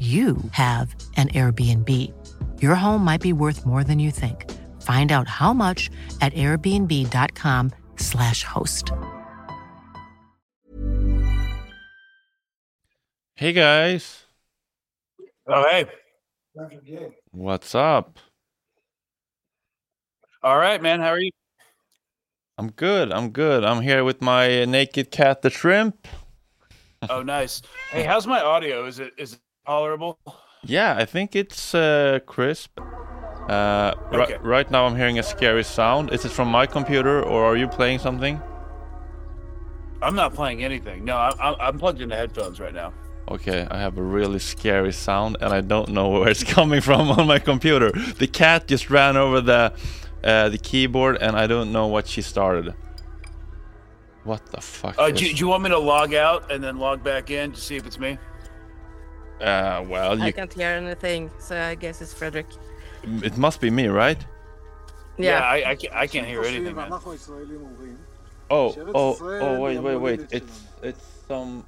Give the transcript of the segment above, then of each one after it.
you have an Airbnb. Your home might be worth more than you think. Find out how much at airbnb.com/slash host. Hey guys. Oh, hey. What's up? All right, man. How are you? I'm good. I'm good. I'm here with my naked cat, the shrimp. Oh, nice. Hey, how's my audio? Is it is it tolerable? Yeah, I think it's uh, crisp. Uh, Okay. right now, I'm hearing a scary sound. Is it from my computer, or are you playing something? I'm not playing anything. No, I'm I'm- I'm plugged into headphones right now. Okay, I have a really scary sound and I don't know where it's coming from on my computer. The cat just ran over the uh, the keyboard and I don't know what she started. What the fuck? Uh, do, do you want me to log out and then log back in to see if it's me? Uh, well, you... I can't hear anything, so I guess it's Fredrik. It must be me, right? Yeah, yeah I, I, can, I can't hear anything. Man. Oh, oh, oh, wait, wait, wait. It's, it's some.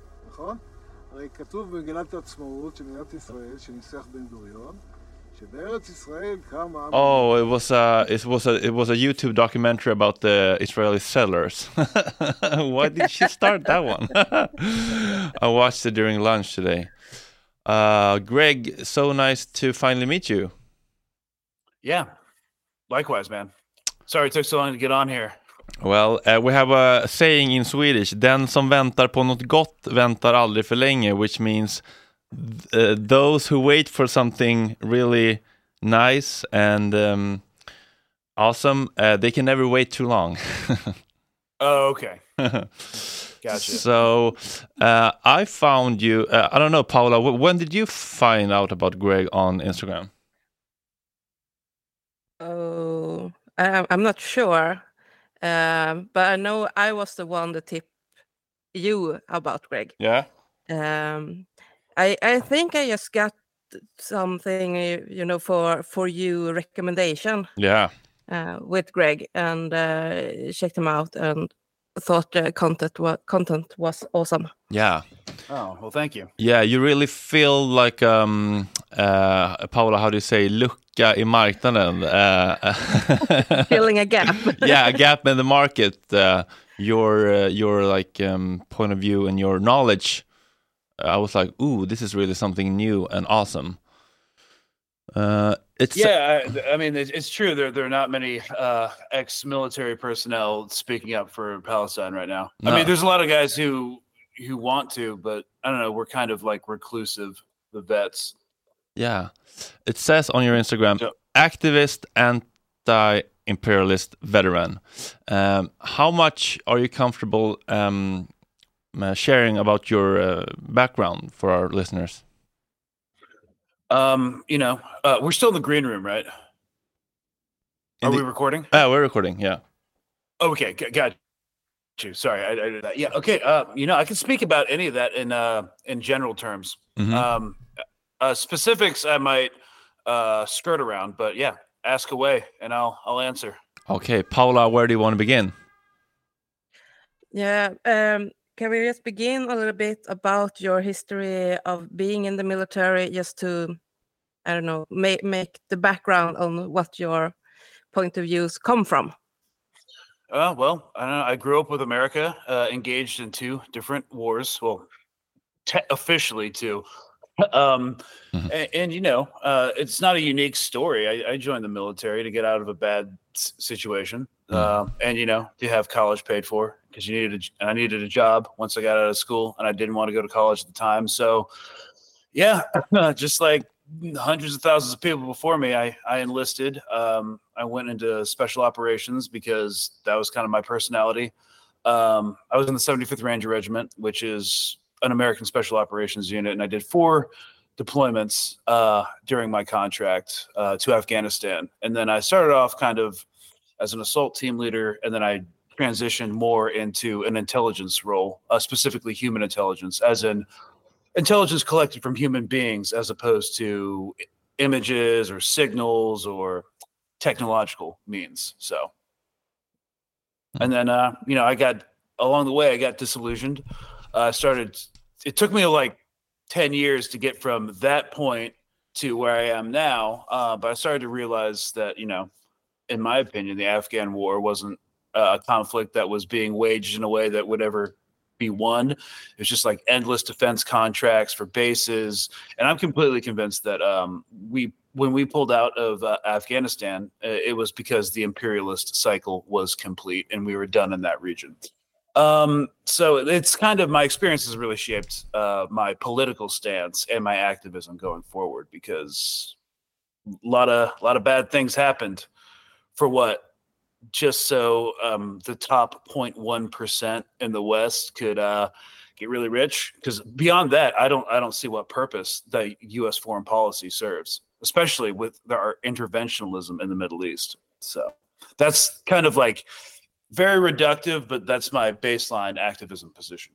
Oh, it was a, it was a, it was a YouTube documentary about the Israeli settlers. Why did she start that one? I watched it during lunch today. Uh, Greg, so nice to finally meet you. Yeah. Likewise, man. Sorry it took so long to get on here. Well, uh, we have a saying in Swedish. Den som väntar på något gott väntar aldrig för länge, which means uh, those who wait for something really nice and um, awesome, uh, they can never wait too long. Oh, okay. Gotcha. So uh, I found you. Uh, I don't know, Paula. When did you find out about Greg on Instagram? Oh, I, I'm not sure. Um, but I know I was the one that tipped you about Greg. Yeah. Um, I I think I just got something, uh, you know, for for you recommendation Yeah. uh, with Greg and uh, checked him out and thought the content was content was awesome. Yeah. Oh, well, thank you. Yeah. You really feel like um, uh, Paula. How do you say lucka i marknaden? Uh, Filling a gap. yeah, a gap in the market. Uh, your uh, your like um, point of view and your knowledge. I was like, ooh, this is really something new and awesome. Uh, it's Yeah, I, I mean, it's, it's true. There, there are not many uh, ex-military personnel speaking up for Palestine right now. I mean, there's a lot of guys who who want to, but I don't know. We're kind of like reclusive, the vets. Yeah. It says on your Instagram, So- activist, anti imperialist veteran. Um, how much are you comfortable um, uh, sharing about your uh, background for our listeners? Um, you know, uh, we're still in the green room, right? In Are the- we recording? Ah, we're recording, yeah. Okay, g- got you. Sorry, I, I did that. Yeah, okay. Uh, you know, I can speak about any of that in uh in general terms. Mhm. Um, uh, specifics I might uh skirt around, but yeah, ask away and I'll I'll answer. Okay, Paula, where do you want to begin? Yeah. Um, can we just begin a little bit about your history of being in the military, just to, I don't know, make make the background on what your point of views come from? Uh, well, I don't know. I grew up with America, uh, engaged in two different wars. Well, te- officially two. Um, Mhm. and, and you know, uh, it's not a unique story. I, I joined the military to get out of a bad s- situation, uh, and you know, to have college paid for because you needed. A, I needed a job once I got out of school, and I didn't want to go to college at the time. So, yeah, just like hundreds of thousands of people before me, I, I enlisted. Um, I went into special operations because that was kind of my personality. Um, I was in the 75th Ranger Regiment, which is an American Special Operations unit, and I did four deployments uh, during my contract uh, to Afghanistan. And then I started off kind of as an assault team leader, and then I transitioned more into an intelligence role, uh, specifically human intelligence, as in intelligence collected from human beings as opposed to images or signals or technological means. So, and then, uh, you know, I got along the way, I got disillusioned. Uh, I started, it took me like 10 years to get from that point to where I am now. Uh, but I started to realize that, you know, in my opinion, the Afghan war wasn't uh, a conflict that was being waged in a way that would ever be won. It was just like endless defense contracts for bases, and I'm completely convinced that um, we, when we pulled out of uh, Afghanistan, uh, it was because the imperialist cycle was complete and we were done in that region. Um, so it's kind of my experience has really shaped uh, my political stance and my activism going forward because a lot of a lot of bad things happened for what just so um, the top 0.1% in the West could uh, get really rich. Because beyond that, I don't I don't see what purpose the U.S. foreign policy serves, especially with our interventionism in the Middle East. So that's kind of like very reductive, but that's my baseline activism position.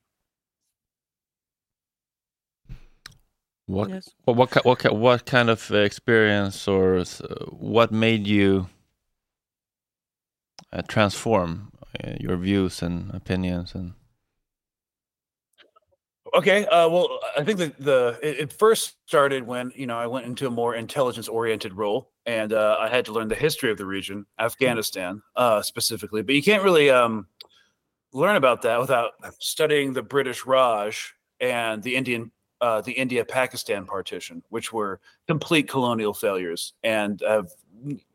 What Yes. what what what, ki- what kind of experience or s- what made you uh, transform uh, your views and opinions and Okay. Uh, well, I think that the it, it first started when you know I went into a more intelligence oriented role, and uh, I had to learn the history of the region, Afghanistan uh, specifically. But you can't really um, learn about that without studying the British Raj and the Indian uh, the India Pakistan partition, which were complete colonial failures and have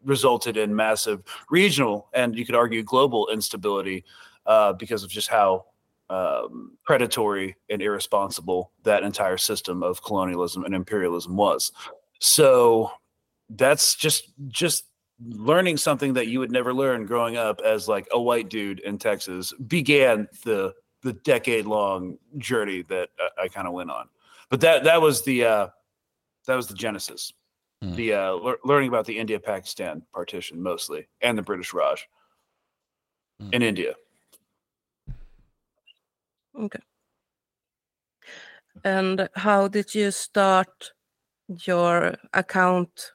resulted in massive regional and you could argue global instability uh, because of just how um, predatory and irresponsible that entire system of colonialism and imperialism was. So that's just just learning something that you would never learn growing up as like a white dude in Texas began the the decade long journey that I, I kind of went on. But that that was the uh, that was the genesis. Hmm. The uh, lear- learning about the India Pakistan partition mostly and the British Raj Hmm. in India. Okay. And how did you start your account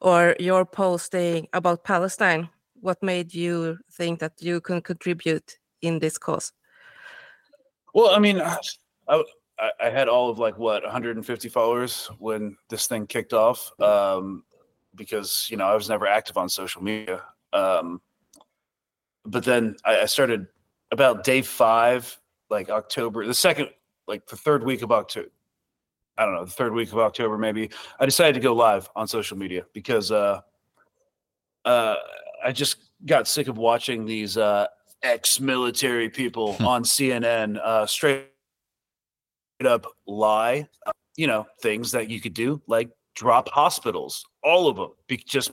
or your posting about Palestine? What made you think that you can contribute in this cause? Well, I mean, I, I I had all of like what 150 followers when this thing kicked off, um, because you know I was never active on social media. Um, but then I, I started about day five, like October, the second, like the third week of October. I don't know, the third week of October, maybe. I decided to go live on social media because uh, uh, I just got sick of watching these uh, ex-military people on CNN uh, straight up lie. You know, things that you could do, like drop hospitals, all of them, be- just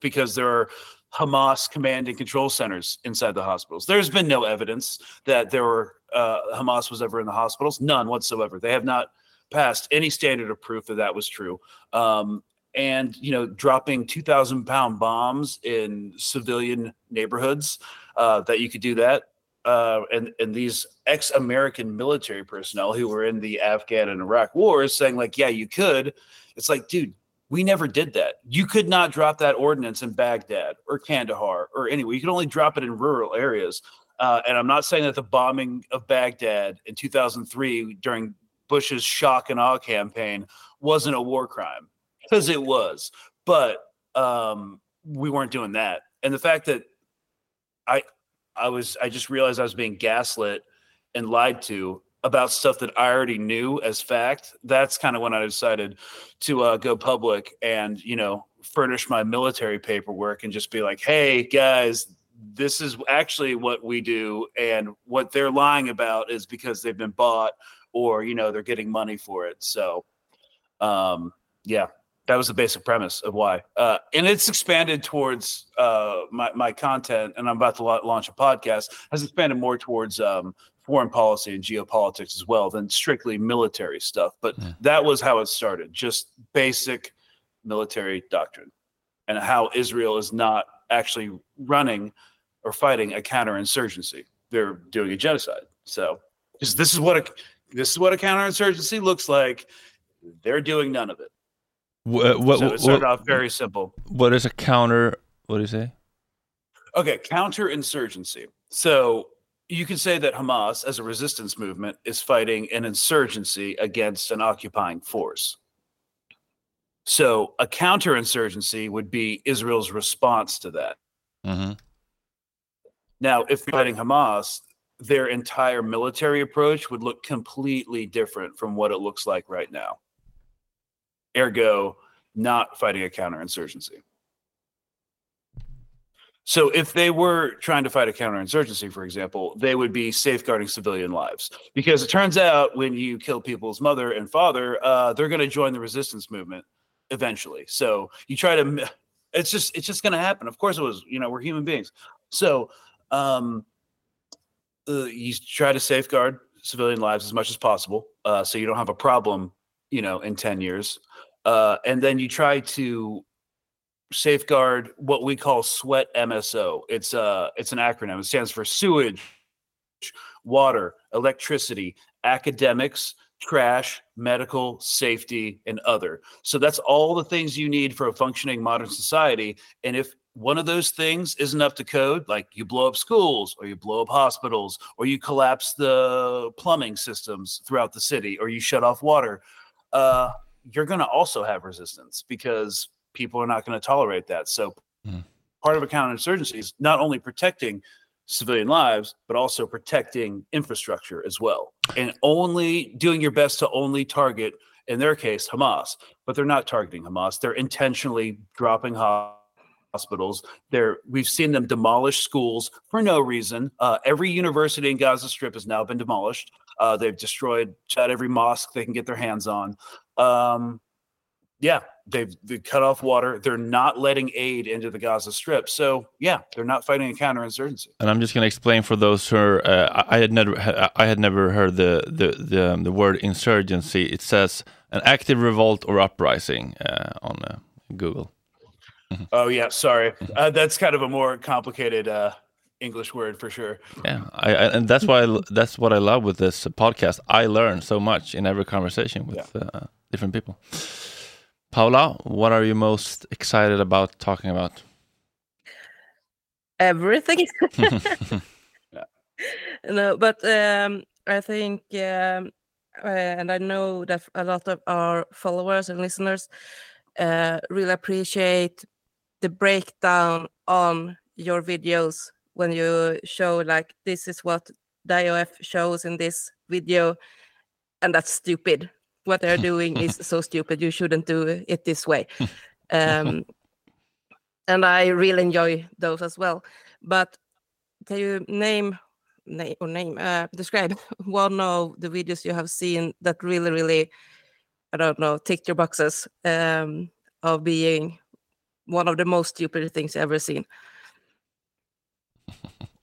because there are Hamas command and control centers inside the hospitals. There's been no evidence that there were uh, Hamas was ever in the hospitals, none whatsoever. They have not passed any standard of proof that that was true. Um, and you know, dropping two thousand pound bombs in civilian neighborhoods, uh, that you could do that. Uh, and and these ex-American military personnel who were in the Afghan and Iraq wars saying like, yeah, you could. It's like, dude, we never did that. You could not drop that ordnance in Baghdad or Kandahar or anywhere. You could only drop it in rural areas. Uh, and I'm not saying that the bombing of Baghdad in 2003 during Bush's shock and awe campaign wasn't a war crime because it was, but um, we weren't doing that. And the fact that I, I was, I just realized I was being gaslit and lied to about stuff that I already knew as fact. That's kind of when I decided to uh, go public and you know furnish my military paperwork and just be like, hey guys, this is actually what we do, and what they're lying about is because they've been bought or you know they're getting money for it. So, um, yeah, that was the basic premise of why, uh, and it's expanded towards uh, my my content, and I'm about to la- launch a podcast. Has expanded more towards um, foreign policy and geopolitics as well than strictly military stuff. But Yeah. that was how it started, just basic military doctrine, and how Israel is not actually running or fighting a counterinsurgency; they're doing a genocide. So, this is what a this is what a counterinsurgency looks like. They're doing none of it. Wh- what, so it started what, off very simple. what is a counter? What do you say? Okay, counterinsurgency. So you could say that Hamas, as a resistance movement, is fighting an insurgency against an occupying force. So a counterinsurgency would be Israel's response to that. hmm Now, if fighting Hamas, their entire military approach would look completely different from what it looks like right now. Ergo, not fighting a counterinsurgency. So, if they were trying to fight a counterinsurgency, for example, they would be safeguarding civilian lives. Because it turns out when you kill people's mother and father, uh, they're going to join the resistance movement eventually. So, you try to, it's just, it's just going to happen. Of course, it was, you know, we're human beings. So, um, uh, you try to safeguard civilian lives as much as possible, uh, so you don't have a problem, you know, in ten years. Uh, and then you try to safeguard what we call SWEAT-MSO. It's uh it's an acronym. It stands for sewage, water, electricity, academics, trash, medical, safety, and other. So that's all the things you need for a functioning modern society. And if one of those things isn't up to code, like you blow up schools or you blow up hospitals or you collapse the plumbing systems throughout the city or you shut off water, uh, you're going to also have resistance because people are not going to tolerate that. So Mm. part of a counterinsurgency is not only protecting civilian lives, but also protecting infrastructure as well. And only doing your best to only target, in their case, Hamas. But they're not targeting Hamas. They're intentionally dropping ho- hospitals. They're we've seen them demolish schools for no reason. Uh, every university in Gaza Strip has now been demolished. Uh, they've destroyed shot every mosque they can get their hands on. Um, yeah, they've, they've cut off water. They're not letting aid into the Gaza Strip. So yeah, they're not fighting a counterinsurgency. And I'm just going to explain for those who are, uh, I had never I had never heard the the the, um, the word insurgency. It says an active revolt or uprising uh, on uh, Google. Oh yeah, sorry. Uh, that's kind of a more complicated uh, English word for sure. Yeah, I, I, and that's why I, l- that's what I love with this podcast. I learn so much in every conversation with uh, different people. Paula, what are you most excited about talking about? everything. yeah. no, but um, I think, um, uh, and I know that a lot of our followers and listeners uh, really appreciate the breakdown on your videos when you show like this is what the IDF shows in this video, and that's stupid. What they're doing is so stupid. You shouldn't do it this way. Um, and I really enjoy those as well. But can you name, name or name, uh, describe one of the videos you have seen that really, really, I don't know, ticked your boxes um, of being one of the most stupid things ever seen?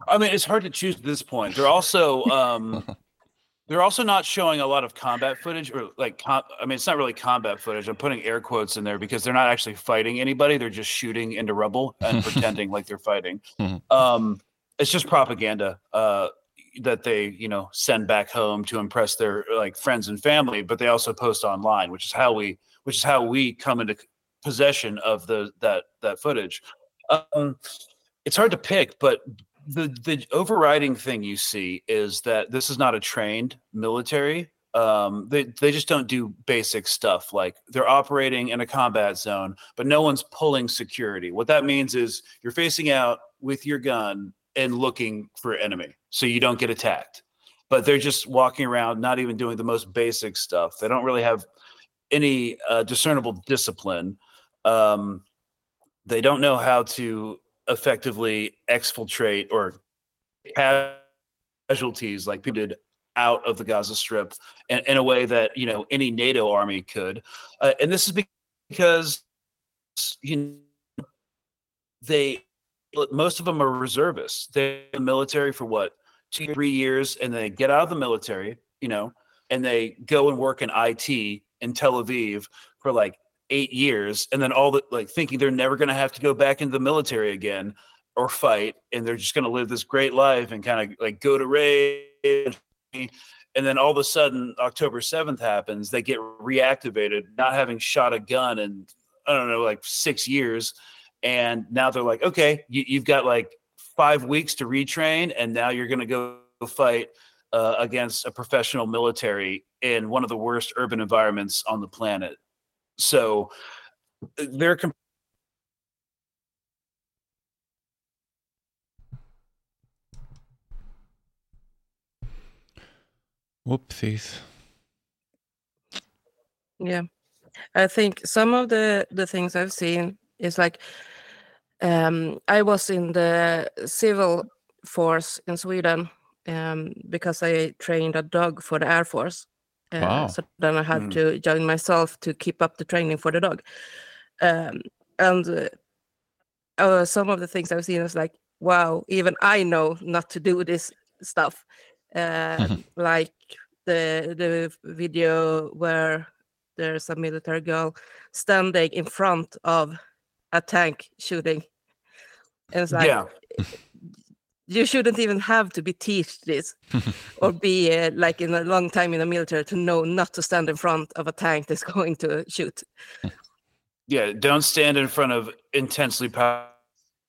I mean, it's hard to choose at this point. They're also um, they're also not showing a lot of combat footage or like com- I mean, it's not really combat footage. I'm putting air quotes in there because they're not actually fighting anybody. They're just shooting into rubble and pretending like they're fighting. Mhm. Um, it's just propaganda uh, that they you know send back home to impress their like friends and family, but they also post online, which is how we which is how we come into possession of the that that footage. Um, it's hard to pick, but the the overriding thing you see is that this is not a trained military. Um, they they just don't do basic stuff like they're operating in a combat zone, but no one's pulling security. What that means is you're facing out with your gun and looking for enemy, so you don't get attacked. But they're just walking around, not even doing the most basic stuff. They don't really have any uh, discernible discipline. Um, they don't know how to effectively exfiltrate or casualties like people did out of the Gaza Strip in, in a way that you know any NATO army could, uh, and this is because you know, they most of them are reservists. They're in the military for what two three years, and they get out of the military, you know, and they go and work in IT in Tel Aviv for like eight years, and then all the like thinking they're never going to have to go back into the military again or fight, and they're just going to live this great life and kind of like go to raid. And then all of a sudden, October 7th happens. They get reactivated, not having shot a gun in, I don't know, like six years. And now they're like, okay, you, you've got like five weeks to retrain, and now you're going to go fight uh, against a professional military in one of the worst urban environments on the planet. So they're com- Whoopsies. Yeah, I think some of the the things I've seen is like um, I was in the civil force in Sweden um, because I trained a dog for the Air Force. Wow. So then I had Mm. to join myself to keep up the training for the dog. Um, and uh, uh, some of the things I've seen is like, wow, even I know not to do this stuff. uh, like the the video where there's a military girl standing in front of a tank shooting. And it's like, yeah. You shouldn't even have to be teach this or be uh, like in a long time in the military to know not to stand in front of a tank that's going to shoot. Yeah. Don't stand in front of intensely pow-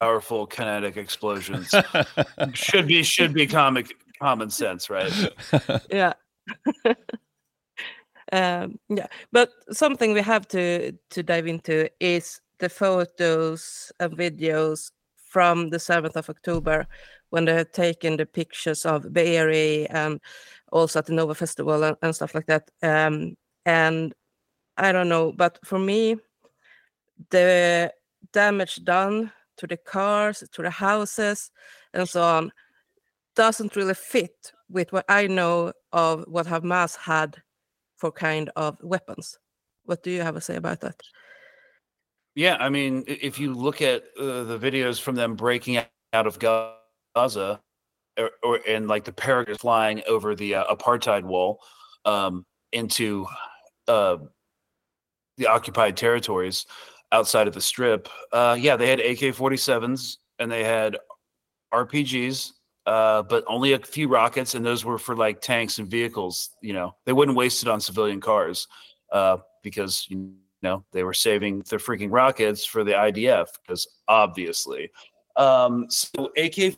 powerful kinetic explosions. should be should be comic common sense, right? yeah. um, yeah, but something we have to to dive into is the photos and videos from the 7th of October when they had taken the pictures of Be'eri and also at the Nova Festival and, and stuff like that. Um, and I don't know, but for me, the damage done to the cars, to the houses, and so on doesn't really fit with what I know of what Hamas had for kind of weapons. What do you have to say about that? Yeah, I mean, if you look at uh, the videos from them breaking out of Gaza, or, or and like the paragliders flying over the uh, apartheid wall um, into uh, the occupied territories outside of the strip, uh, yeah, they had AK-47s and they had RPGs, uh, but only a few rockets, and those were for like tanks and vehicles. You know, they wouldn't waste it on civilian cars uh, because you know they were saving the freaking rockets for the IDF because obviously. Um, so AK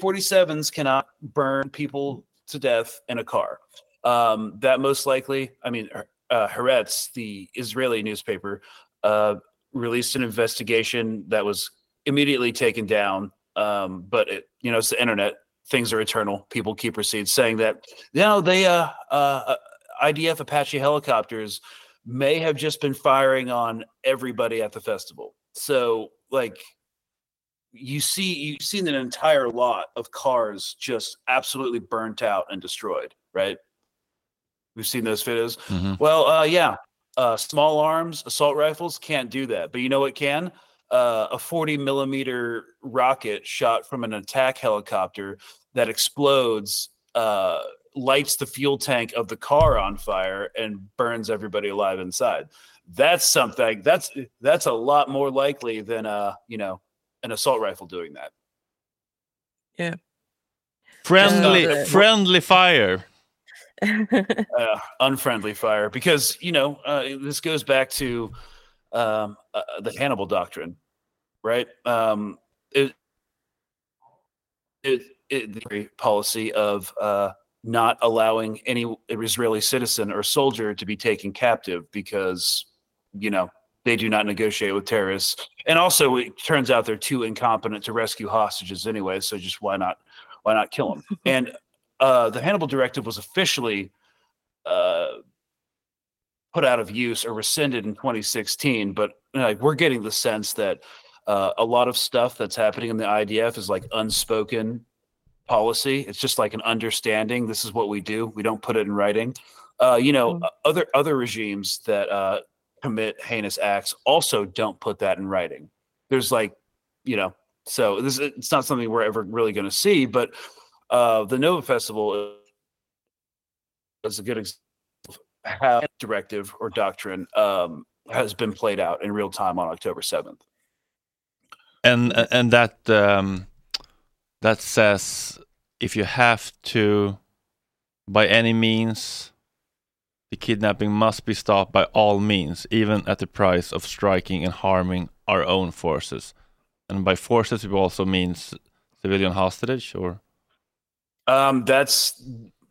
47s cannot burn people to death in a car. Um, that most likely, I mean, uh, Haaretz, the Israeli newspaper, uh, released an investigation that was immediately taken down. Um, but it, you know, it's the internet; things are eternal. People keep receipts saying that you know they uh, uh, IDF Apache helicopters may have just been firing on everybody at the festival. So, like, you see, you've seen an entire lot of cars just absolutely burnt out and destroyed, right? We've seen those videos. Mhm. Well, uh, yeah, uh, small arms, assault rifles can't do that. But you know what can? Uh, a 40 millimeter rocket shot from an attack helicopter that explodes, uh, lights the fuel tank of the car on fire, and burns everybody alive inside. That's something. That's that's a lot more likely than uh, you know, an assault rifle doing that. Yeah. Friendly, Uh, friendly fire. uh, unfriendly fire because you know uh, this goes back to um, uh, the Hannibal doctrine, right? Um, it, it, it the policy of uh, not allowing any Israeli citizen or soldier to be taken captive because you know they do not negotiate with terrorists, and also it turns out they're too incompetent to rescue hostages anyway. So just why not why not kill them? and uh, the Hannibal Directive was officially uh, put out of use or rescinded in 2016. But you know, like we're getting the sense that uh, a lot of stuff that's happening in the IDF is like unspoken policy. It's just like an understanding. This is what we do. We don't put it in writing. Uh, you know, Mm. uh, other other regimes that uh, commit heinous acts also don't put that in writing. There's like, you know, so this it's not something we're ever really going to see, but uh, the Nova Festival is a good example of how directive or doctrine um, has been played out in real time on October 7th. and and that um, that says if you have to by any means kidnapping must be stopped by all means even at the price of striking and harming our own forces and by forces it also means civilian hostage or Um, that's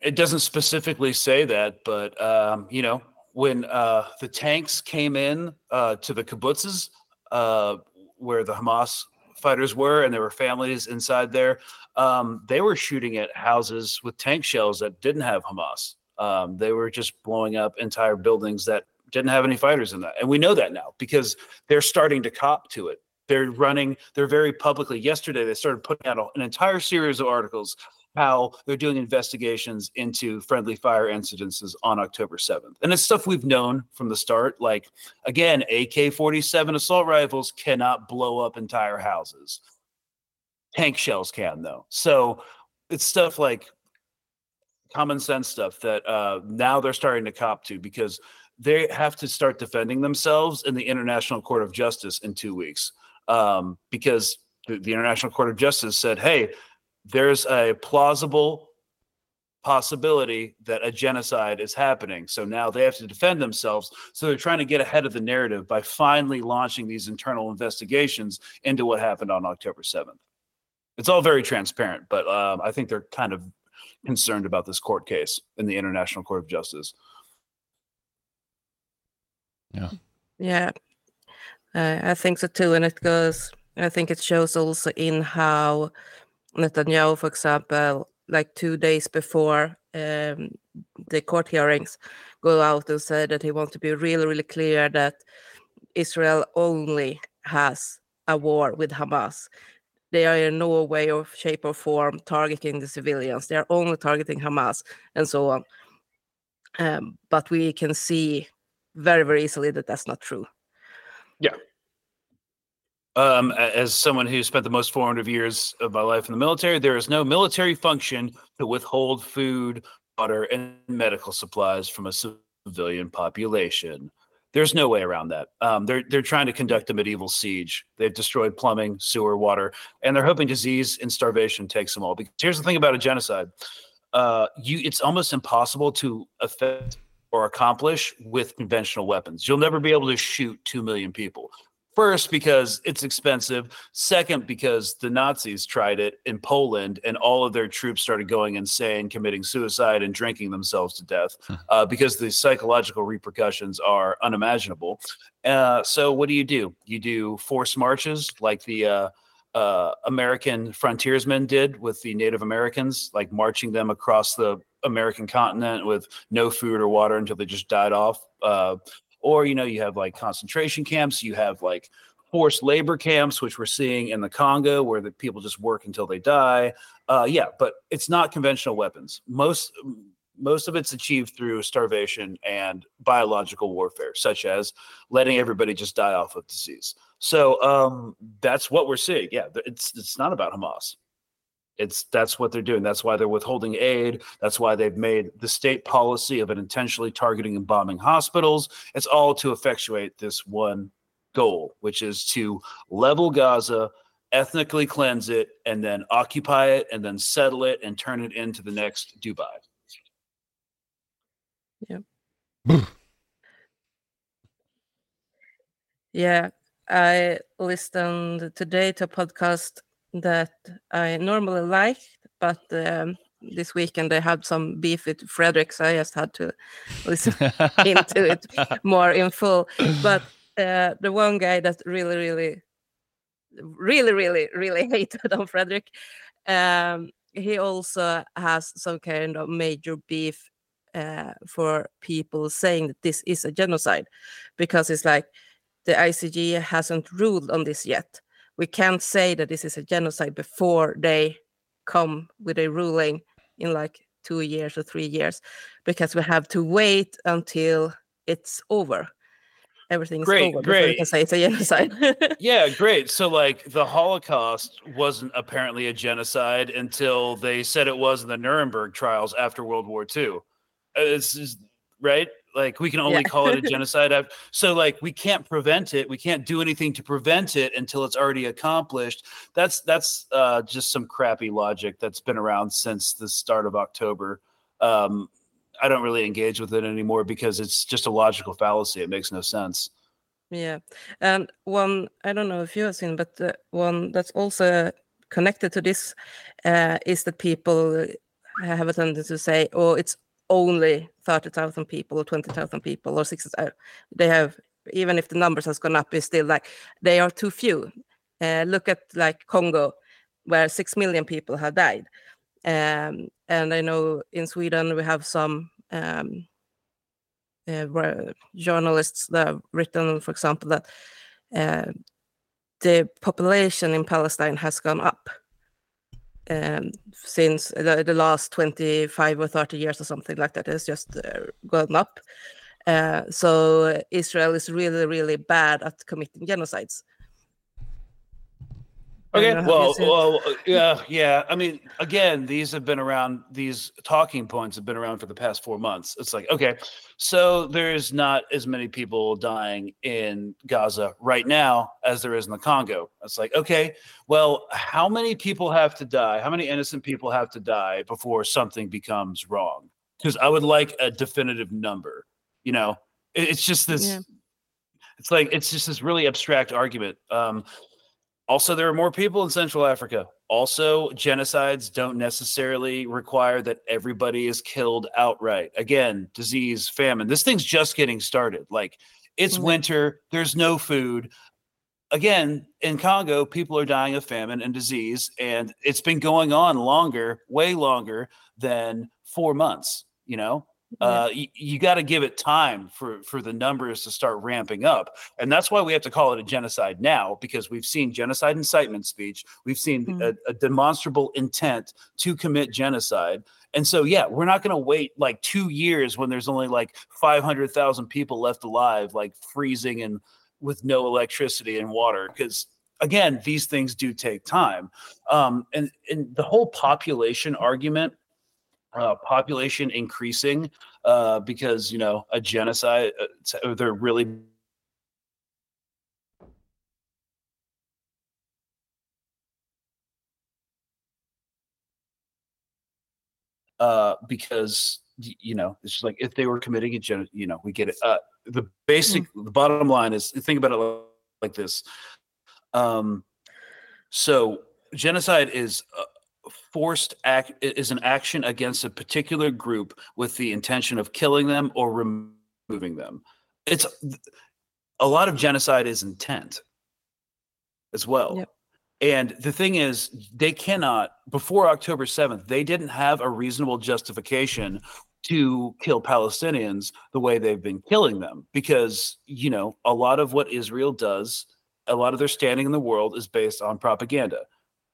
it doesn't specifically say that, but um, you know, when uh, the tanks came in uh, to the kibbutzes uh, where the Hamas fighters were, and there were families inside there, um, they were shooting at houses with tank shells that didn't have Hamas. Um, they were just blowing up entire buildings that didn't have any fighters in that, and we know that now because they're starting to cop to it. They're running. They're very publicly. Yesterday, they started putting out an entire series of articles how they're doing investigations into friendly fire incidences on October 7th. And it's stuff we've known from the start. Like, again, AK 47 assault rifles cannot blow up entire houses. Tank shells can, though. So it's stuff like common sense stuff that uh, now they're starting to cop to because they have to start defending themselves in the International Court of Justice in two weeks um, because the, the International Court of Justice said, "Hey, there's a plausible possibility that a genocide is happening. So now they have to defend themselves. So they're trying to get ahead of the narrative by finally launching these internal investigations into what happened on October 7th. It's all very transparent, but um, I think they're kind of concerned about this court case in the International Court of Justice. Yeah. Yeah, uh, I think so too. And it goes, I think it shows also in how Netanyahu, for example, like two days before um, the court hearings, go out and say that he wants to be really, really clear that Israel only has a war with Hamas. They are in no way or shape or form targeting the civilians. They are only targeting Hamas and so on. Um, but we can see very, very easily that that's not true. Yeah. Um, as someone who spent the most formative years of my life in the military, there is no military function to withhold food, water, and medical supplies from a civilian population. There's no way around that. Um, they're they're trying to conduct a medieval siege. They've destroyed plumbing, sewer, water, and they're hoping disease and starvation takes them all. Because here's the thing about a genocide: uh, you it's almost impossible to affect or accomplish with conventional weapons. You'll never be able to shoot two million people. First, because it's expensive. Second, because the Nazis tried it in Poland and all of their troops started going insane, committing suicide and drinking themselves to death uh, because the psychological repercussions are unimaginable. Uh, so, what do you do? You do forced marches like the uh, uh, American frontiersmen did with the Native Americans, like marching them across the American continent with no food or water until they just died off. Uh, or you know you have like concentration camps you have like forced labor camps which we're seeing in the congo where the people just work until they die. Uh, yeah but it's not conventional weapons. Most most of it's achieved through starvation and biological warfare such as letting everybody just die off of disease. So um, that's what we're seeing. Yeah it's it's not about hamas it's that's what they're doing. That's why they're withholding aid. That's why they've made the state policy of an intentionally targeting and bombing hospitals. It's all to effectuate this one goal which is to level gaza ethnically cleanse it and then occupy it and then settle it and turn it into the next dubai. Yeah, Yeah. I listened today to a podcast that I normally like, but um, this weekend I had some beef with Fredrik, so I just had to listen into it more in full. But uh, the one guy that really, really, really, really, really hated on Fredrik, um, he also has some kind of major beef uh, for people saying that this is a genocide, because it's like the ICJ hasn't ruled on this yet. We can't say that this is a genocide before they come with a ruling in like two years or three years, because we have to wait until it's over. Everything's Great, over before we great. can say it's a genocide. yeah great so like the holocaust wasn't apparently a genocide until they said it was in the nuremberg trials after world war ii Uh, it's just, right like we can only Yeah. call it a genocide so like we can't prevent it. We can't do anything to prevent it until it's already accomplished. That's that's uh, just some crappy logic that's been around since the start of october. Um, i don't really engage with it anymore because it's just a logical fallacy. It makes no sense. Yeah, and one I don't know if you have seen, but uh, one that's also connected to this uh, is that people have a tendency to say, "Oh, it's only thirty thousand people, or twenty thousand people, or sixty. Uh, they have even if the numbers has gone up, it's still like they are too few. Uh, look at like Congo, where six million people have died, um, and I know in Sweden we have some. Um, uh, journalists that have written, for example, that uh, the population in Palestine has gone up um, since the, the last 25 or 30 years or something like that. has just uh, gone up. Uh, so Israel is really, really bad at committing genocides. Okay. Well, you see it. well, yeah, yeah. I mean, again, these have been around. These talking points have been around for the past four months. It's like, okay, so there's not as many people dying in Gaza right now as there is in the Congo. It's like, okay, well, how many people have to die? How many innocent people have to die before something becomes wrong? Because I would like a definitive number. You know, It- it's just this. Yeah. It's like it's just this really abstract argument. Um, also, there are more people in Central Africa. Also, genocides don't necessarily require that everybody is killed outright. Again, disease, famine. This thing's just getting started. Like, it's Mhm. winter, there's no food. Again, in Congo, people are dying of famine and disease, and it's been going on longer, way longer than four months, you know? Uh, you, you got to give it time for for the numbers to start ramping up and that's why we have to call it a genocide now because we've seen genocide incitement speech we've seen Mhm. a, a demonstrable intent to commit genocide and so yeah we're not going to wait like two years when there's only like 500000 people left alive like freezing and with no electricity and water because again these things do take time um, and and the whole population argument uh, population increasing uh, because you know a genocide uh, they're really uh, because you know it's just like if they were committing a gen you know we get it. Uh, the basic the bottom line is think about it like this. Um so genocide is uh, forced act is an action against a particular group with the intention of killing them or removing them. It's a lot of genocide is intent as well. Yep. and the thing is they cannot before october 7th they didn't have a reasonable justification to kill palestinians the way they've been killing them because you know a lot of what israel does a lot of their standing in the world is based on propaganda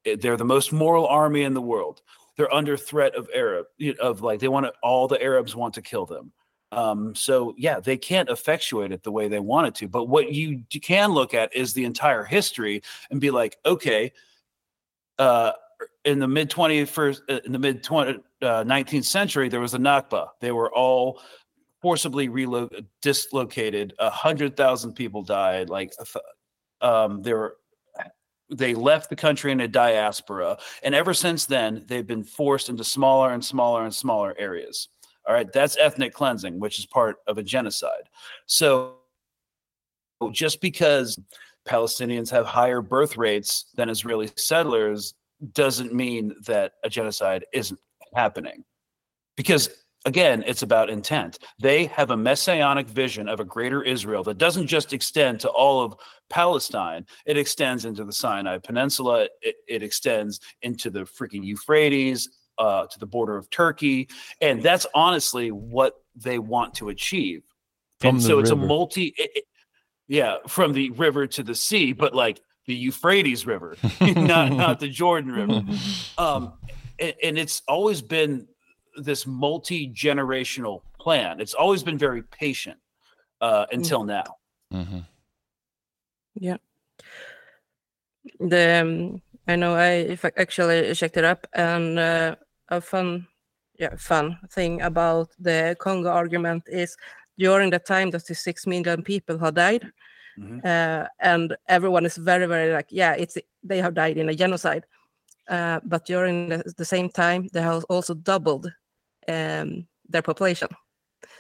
they're the most moral army in the world. They're under threat of Arab of like they want to, all the Arabs want to kill them. Um, so yeah, they can't effectuate it the way they want it to. But what you can look at is the entire history and be like, okay, uh, in the mid 21st, uh, in the mid 20, uh, 19th century, there was a Nakba. They were all forcibly relo- dislocated. A hundred thousand people died. Like, um, there were they left the country in a diaspora and ever since then they've been forced into smaller and smaller and smaller areas. All right that's ethnic cleansing which is part of a genocide. So just because palestinians have higher birth rates than israeli settlers doesn't mean that a genocide isn't happening. Because again it's about intent. They have a messianic vision of a greater israel that doesn't just extend to all of palestine. It extends into the sinai peninsula. It, it extends into the freaking euphrates uh, to the border of turkey. And that's honestly what they want to achieve. From and so it's a multi it- it- yeah from the river to the sea but like the euphrates river not not the jordan river. Um and, and it's always been this multi-generational plan. It's always been very patient uh until now. Mhm. The um, I know I if I actually checked it up and uh, a fun yeah fun thing about the Congo argument is during the time that the six million people have died Mhm. uh, and everyone is very very like yeah it's they have died in a genocide. Uh, but during the, the same time they have also doubled um, their population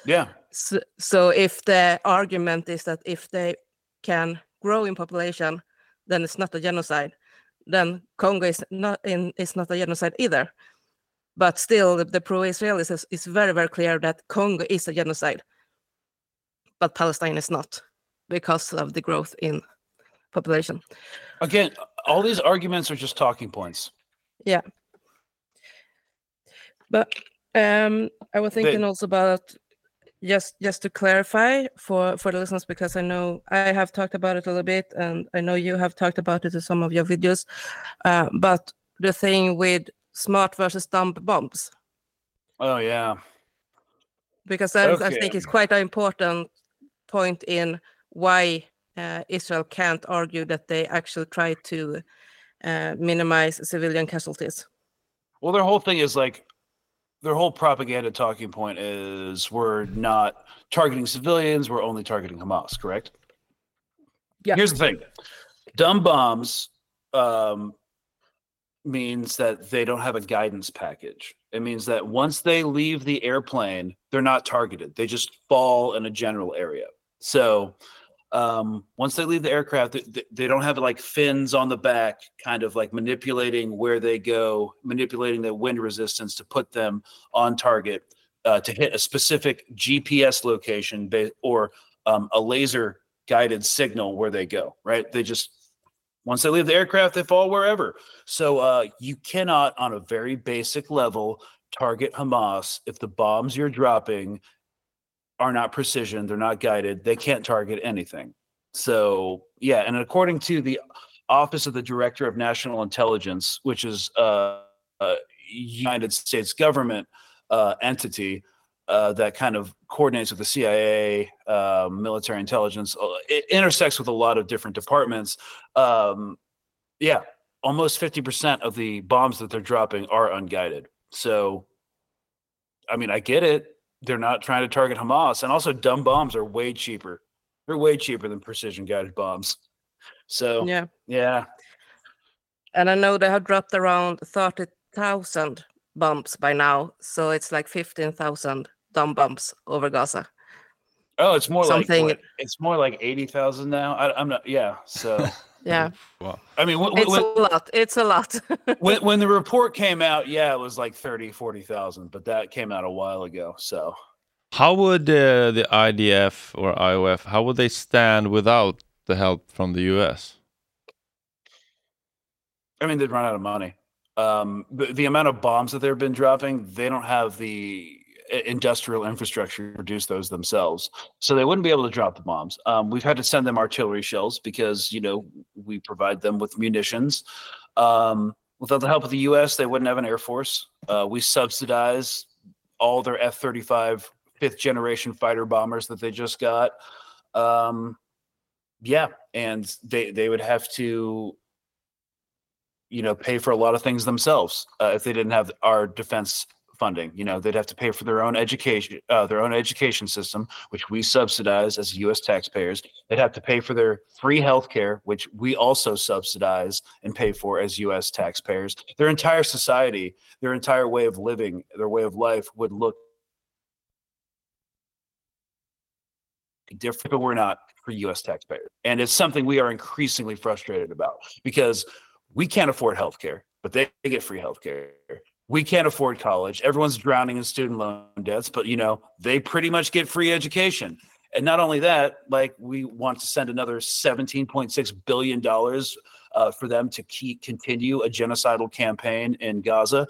yeah so, so if the argument is that if they can grow in population, then it's not a genocide. Then Congo is not in is not a genocide either. But still, the, the pro-Israelis is, is very very clear that Congo is a genocide, but Palestine is not because of the growth in population. again all these arguments are just talking points Yeah. But um, I was thinking also about just just to clarify for for the listeners because I know I have talked about it a little bit and I know you have talked about it in some of your videos. Uh, but the thing with smart versus dumb bombs oh yeah because that is, I think is quite an important point in why uh, Israel can't argue that they actually try to uh, minimize civilian casualties. Well, their whole thing is like their whole propaganda talking point is we're not targeting civilians, we're only targeting Hamas, correct? Yeah. Here's the thing dumb bombs um, means that they don't have a guidance package. It means that once they leave the airplane, they're not targeted, they just fall in a general area. So, um, once they leave the aircraft, they, they don't have like fins on the back, kind of like manipulating where they go, manipulating the wind resistance to put them on target uh, to hit a specific GPS location ba- or um, a laser guided signal where they go. Right? They just once they leave the aircraft, they fall wherever. So uh, you cannot, on a very basic level, target Hamas if the bombs you're dropping are not precision, they're not guided, they can't target anything. So, yeah, and according to the Office of the Director of National Intelligence, which is uh, a United States government uh, entity uh, that kind of coordinates with the CIA, uh, military intelligence, uh, it intersects with a lot of different departments. Um, yeah, almost 50% of the bombs that they're dropping are unguided. So, I mean, I get it they're not trying to target Hamas. And also, dumb bombs are way cheaper. They're way cheaper than precision guided bombs. So, Yeah. yeah. And I know they have dropped around 30,000 bombs by now. So it's like 15,000 dumb bombs over Gaza. Oh, it's more Something- like it's more like eighty thousand now. I, I'm not. Yeah. So Yeah. Wow. I mean, when, It's when, a lot. It's a lot. when, when the report came out, yeah, it was like 30, 40,000, but that came out a while ago. So How would uh, the IDF or IOF how would they stand without the help from the US? I mean, they'd run out of money. Um, the, the amount of bombs that they've been dropping, they don't have the i- industrial infrastructure produce those themselves, so they wouldn't be able to drop the bombs. Um, we've had to send them artillery shells because you know we provide them with munitions. Um, without the help of the U.S., they wouldn't have an air force. Uh, we subsidize all their F-35 fifth generation fighter bombers that they just got. Um, yeah, and they they would have to you know pay for a lot of things themselves uh, if they didn't have our defense funding. You know they'd have to pay for their own education uh, their own education system which we subsidize as us taxpayers. They'd have to pay for their free health care which we also subsidize and pay for as us taxpayers. Their entire society their entire way of living their way of life would look different but we're not for us taxpayers. And it's something we are increasingly frustrated about because we can't afford health care, but they, get free health care. We can't afford college. Everyone's drowning in student loan debts, but you know, they pretty much get free education. And not only that, like we want to send another $17.6 billion uh, for them to keep continue a genocidal campaign in Gaza.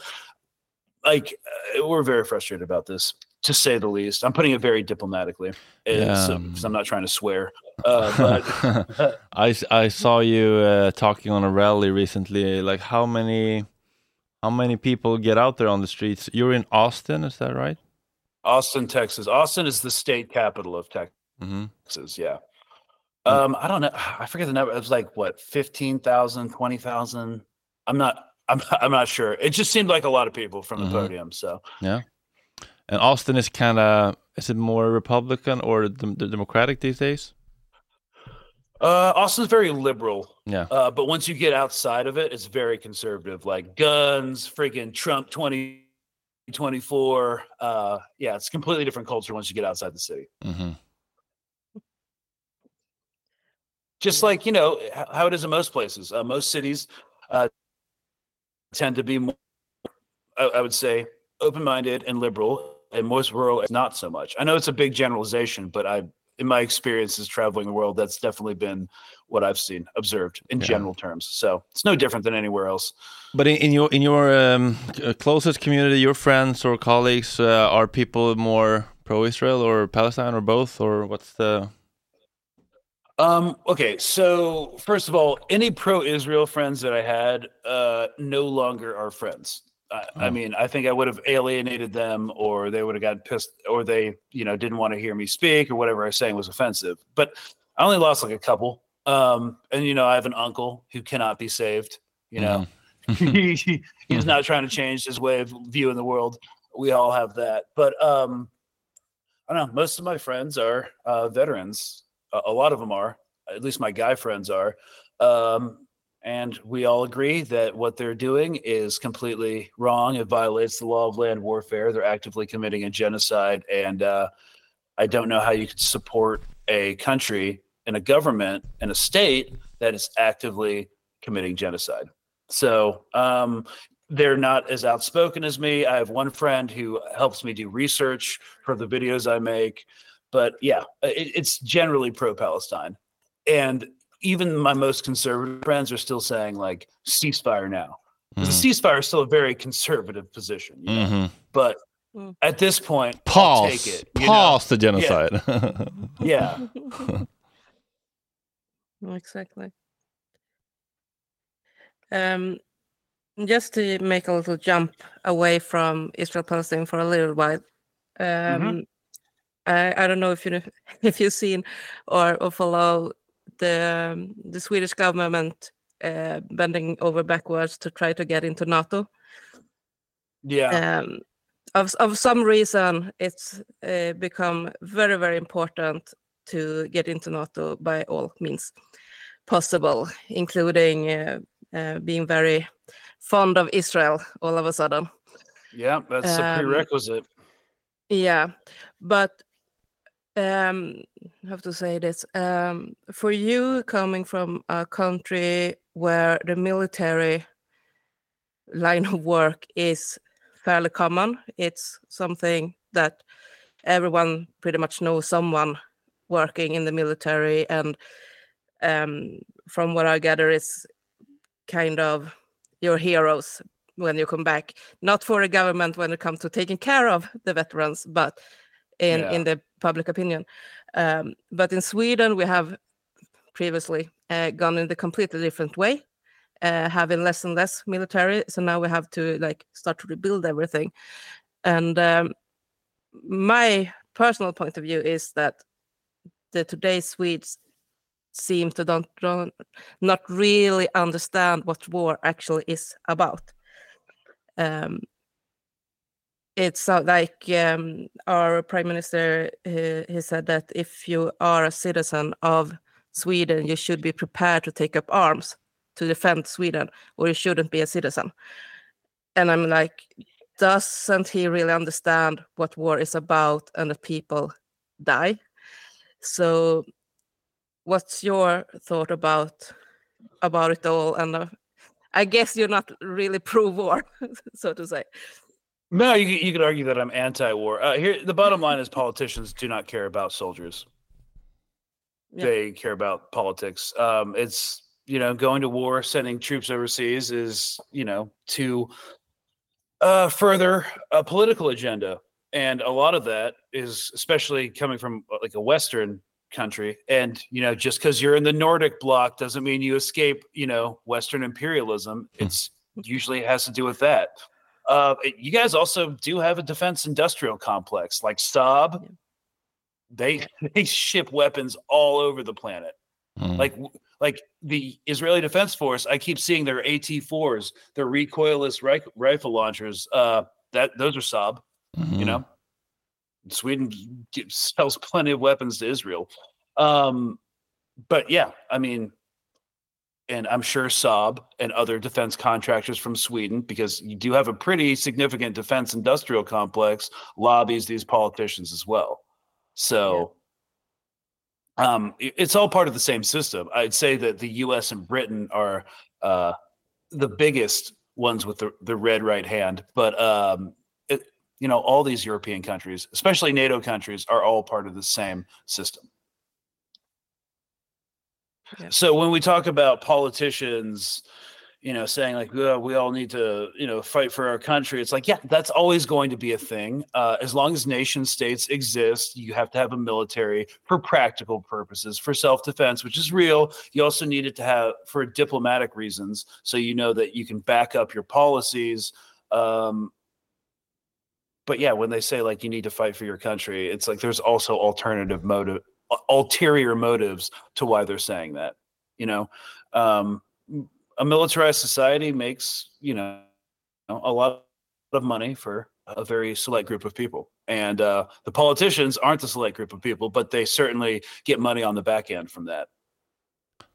Like uh, we're very frustrated about this, to say the least. I'm putting it very diplomatically, because Yeah. I'm not trying to swear. Uh, but I, I saw you uh, talking on a rally recently. Like how many how many people get out there on the streets? You're in Austin, is that right? Austin, Texas. Austin is the state capital of Texas. hmm Yeah. Um, I don't know. I forget the number. It was like what, 15,000, 20,000. I'm not, I'm, I'm not sure. It just seemed like a lot of people from the Mhm. podium. So Yeah. And Austin is kind of is it more Republican or the, the Democratic these days? Uh, Austin's very liberal. Yeah. Uh, but once you get outside of it, it's very conservative, like guns, freaking Trump 2024. Uh, yeah, it's completely different culture once you get outside the city. hmm just like you know how it is in most places uh, most cities uh, tend to be more I, I would say open-minded and liberal and most rural is not so much i know it's a big generalization but i in my experiences traveling the world that's definitely been what i've seen observed in Yeah. general terms so it's no different than anywhere else But in, in your in your um, closest community, your friends or colleagues, uh, are people more pro-Israel or Palestine or both, or what's the? Um, okay, so first of all, any pro-Israel friends that I had uh, no longer are friends. I, I mean, I think I would have alienated them, or they would have gotten pissed, or they, you know, didn't want to hear me speak, or whatever I was saying was offensive. But I only lost like a couple. Um, and you know, I have an uncle who cannot be saved. You know, he, he's not trying to change his way of viewing the world. We all have that, but um, I don't know. Most of my friends are uh, veterans. A, a lot of them are. At least my guy friends are. Um, and we all agree that what they're doing is completely wrong. It violates the law of land warfare. They're actively committing a genocide, and uh, I don't know how you could support a country and a government and a state that is actively committing genocide. So um, they're not as outspoken as me. I have one friend who helps me do research for the videos I make, but yeah, it, it's generally pro-Palestine, and even my most conservative friends are still saying like ceasefire now. Mm. The ceasefire is still a very conservative position, you know? mm-hmm. but mm. at this point, pause. I'll take it. Pause know? the genocide. Yeah. yeah. exactly. Um, just to make a little jump away from Israel Palestine for a little while. Um, mm-hmm. I, I don't know if you know, if you've seen or, or follow the um, the Swedish government uh, bending over backwards to try to get into NATO. Yeah. Um, of of some reason, it's uh, become very very important to get into NATO by all means possible, including uh, uh being very fond of Israel all of a sudden. Yeah, that's um, a prerequisite. Yeah, but um have to say this? Um for you coming from a country where the military line of work is fairly common it's something that everyone pretty much knows someone working in the military and um from what i gather it's kind of your heroes when you come back. Not for the government when it comes to taking care of the veterans but in yeah. in the public opinion. Um, but in Sweden, we have previously uh, gone in the completely different way, uh, having less and less military. So now we have to like start to rebuild everything. And um, my personal point of view is that the today's Swedes seem to don't, don't not really understand what war actually is about. Um, it's like um, our prime minister he said that if you are a citizen of sweden you should be prepared to take up arms to defend sweden or you shouldn't be a citizen. And i'm like doesn't he really understand what war is about and that people die? So what's your thought about about it all? And uh, i guess you're not really pro war so to say no, you you could argue that I'm anti-war. Uh, here, the bottom line is politicians do not care about soldiers. Yeah. They care about politics. Um, it's you know going to war, sending troops overseas is you know to uh, further a political agenda, and a lot of that is especially coming from uh, like a Western country. And you know, just because you're in the Nordic bloc doesn't mean you escape you know Western imperialism. Hmm. It's usually has to do with that. Uh, you guys also do have a defense industrial complex like Saab. They they ship weapons all over the planet. Mm. Like like the Israeli Defense Force, I keep seeing their AT4s, their recoilless ri- rifle launchers. Uh, that those are Saab. Mm-hmm. You know, Sweden sells plenty of weapons to Israel. Um, but yeah, I mean, and I'm sure Saab and other defense contractors from Sweden, because you do have a pretty significant defense industrial complex, lobbies these politicians as well. So yeah. um, it's all part of the same system. I'd say that the U.S. and Britain are uh, the biggest ones with the, the red right hand, but um, it, you know all these European countries, especially NATO countries, are all part of the same system. So when we talk about politicians, you know, saying like oh, we all need to, you know, fight for our country, it's like yeah, that's always going to be a thing. Uh, as long as nation states exist, you have to have a military for practical purposes, for self defense, which is real. You also need it to have for diplomatic reasons, so you know that you can back up your policies. Um, but yeah, when they say like you need to fight for your country, it's like there's also alternative motive ulterior motives to why they're saying that. You know, um, a militarized society makes you know a lot of money for a very select group of people. And uh, the politicians aren't the select group of people but they certainly get money on the back end from that.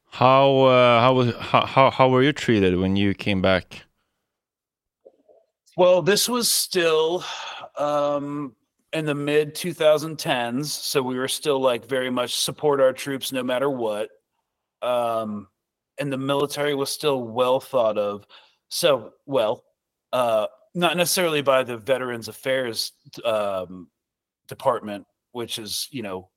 How uh, how was how, how were you treated when you came back? Well this was still um, in the mid 2010s so we were still like very much support our troops no matter what um, and the military was still well thought of. So, well, uh, not necessarily by the Veterans Affairs um, Department, which is, you know,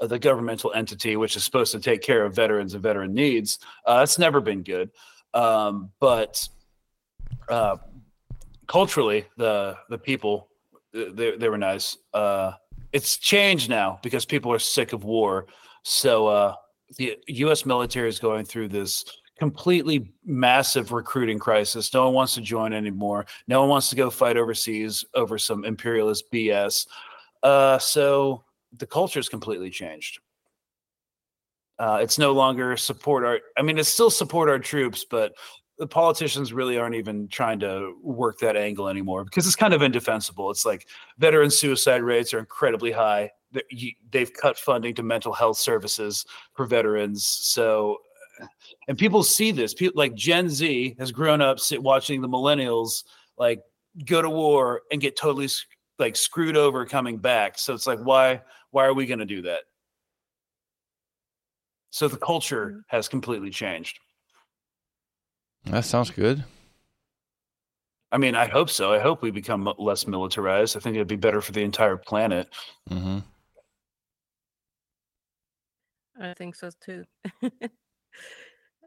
the governmental entity which is supposed to take care of veterans and veteran needs. Uh, that's never been good. Um, but uh, culturally, the the people they, they were nice. Uh, it's changed now because people are sick of war. So uh, the U.S. military is going through this completely massive recruiting crisis. No one wants to join anymore. No one wants to go fight overseas over some imperialist BS. Uh, so the culture has completely changed. Uh, it's no longer support our. I mean, it's still support our troops, but the politicians really aren't even trying to work that angle anymore because it's kind of indefensible. It's like veteran suicide rates are incredibly high they've cut funding to mental health services for veterans. So, and people see this. People like Gen Z has grown up sit, watching the millennials like go to war and get totally like screwed over coming back. So it's like, why why are we going to do that? So the culture mm. has completely changed. That sounds good. I mean, I hope so. I hope we become less militarized. I think it'd be better for the entire planet. Mm-hmm. I think so too.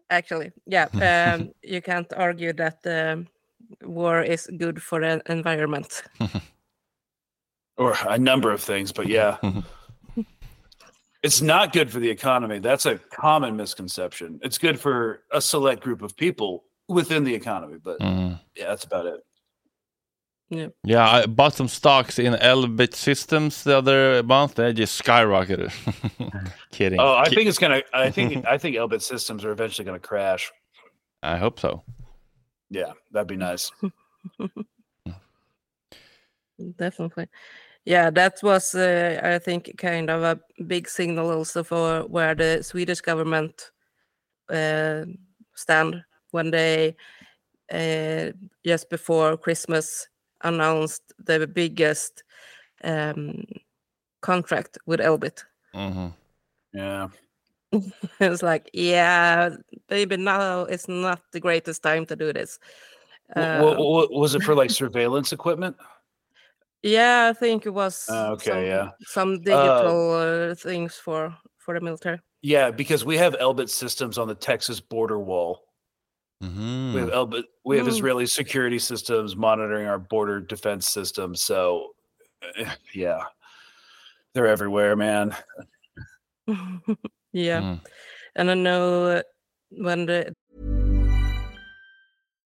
Actually, yeah, um, you can't argue that um, war is good for the environment. or a number of things, but yeah. It's not good for the economy. That's a common misconception. It's good for a select group of people within the economy, but mm. yeah, that's about it. Yeah. Yeah, I bought some stocks in Elbit Systems the other month. They just skyrocketed. Kidding. Oh, I think it's gonna. I think I think Elbit Systems are eventually gonna crash. I hope so. Yeah, that'd be nice. Definitely. Yeah, that was, uh, I think, kind of a big signal also for where the Swedish government uh, stand when they uh, just before Christmas announced the biggest um, contract with Elbit. Mm-hmm. Yeah. it's like, yeah, maybe now it's not the greatest time to do this. Uh, what, what, was it for like surveillance equipment? Yeah, I think it was. Uh, okay, some, yeah. Some digital uh, things for for the military. Yeah, because we have Elbit systems on the Texas border wall Mm-hmm. We have Elbit, we have mm. Israeli security systems monitoring our border defense system. So, eh, yeah, they're everywhere, man. yeah, mm. and I know when the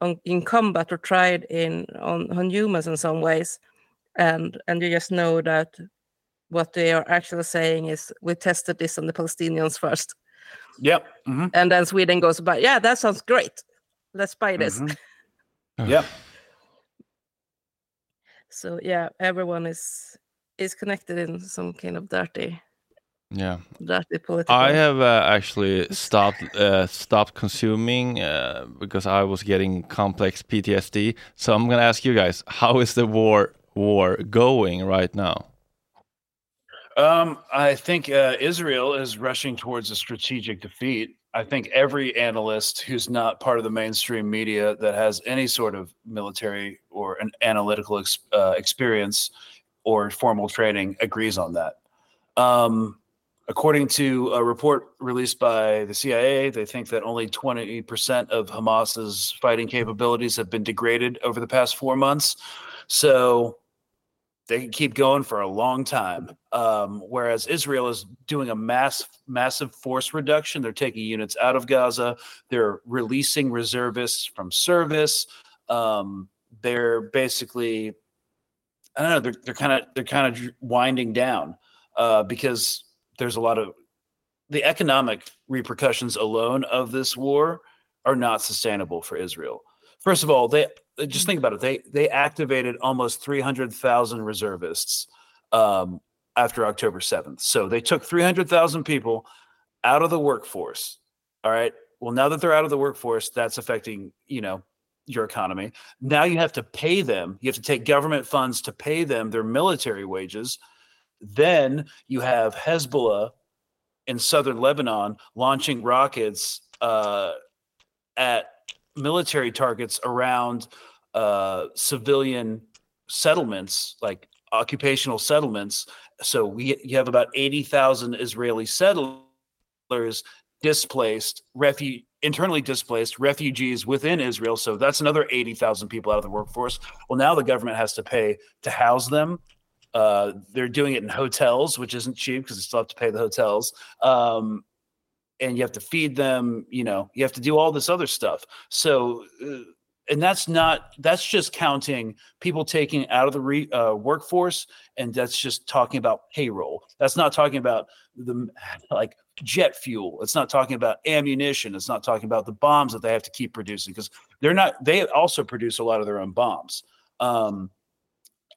on in combat or tried in on, on humans in some ways, and and you just know that what they are actually saying is we tested this on the Palestinians first. Yep. hmm And then Sweden goes, but yeah, that sounds great. Let's buy this. Mhm. Yep. So yeah, everyone is is connected in some kind of dirty, Yeah. dirty political. I have uh, actually stopped uh, stopped consuming uh, because I was getting complex PTSD. So I'm gonna ask you guys, how is the war war going right now? Um, I think uh, Israel is rushing towards a strategic defeat. I think every analyst who's not part of the mainstream media that has any sort of military or an analytical ex- uh, experience or formal training agrees on that. Um, according to a report released by the CIA, they think that only 20% of Hamas's fighting capabilities have been degraded over the past four months. So they can keep going for a long time. Um, whereas Israel is doing a mass, massive force reduction. They're taking units out of Gaza. They're releasing reservists from service. Um, they're basically, I don't know. They're kind of they're kind of winding down uh, because there's a lot of the economic repercussions alone of this war are not sustainable for Israel. First of all, they just think about it. They they activated almost 300,000 reservists um, after October 7th. So they took 300,000 people out of the workforce. All right. Well, now that they're out of the workforce, that's affecting, you know, your economy. Now you have to pay them. You have to take government funds to pay them their military wages. Then you have Hezbollah in southern Lebanon launching rockets uh, at military targets around uh, civilian settlements, like occupational settlements. So we you have about eighty thousand Israeli settlers displaced, refu- internally displaced refugees within Israel. So that's another eighty thousand people out of the workforce. Well, now the government has to pay to house them. Uh, they're doing it in hotels, which isn't cheap because they still have to pay the hotels. Um, and you have to feed them you know you have to do all this other stuff. So uh, and that's not that's just counting people taking out of the re, uh, workforce and that's just talking about payroll. That's not talking about the like jet fuel. It's not talking about ammunition. It's not talking about the bombs that they have to keep producing because they're not they also produce a lot of their own bombs. Um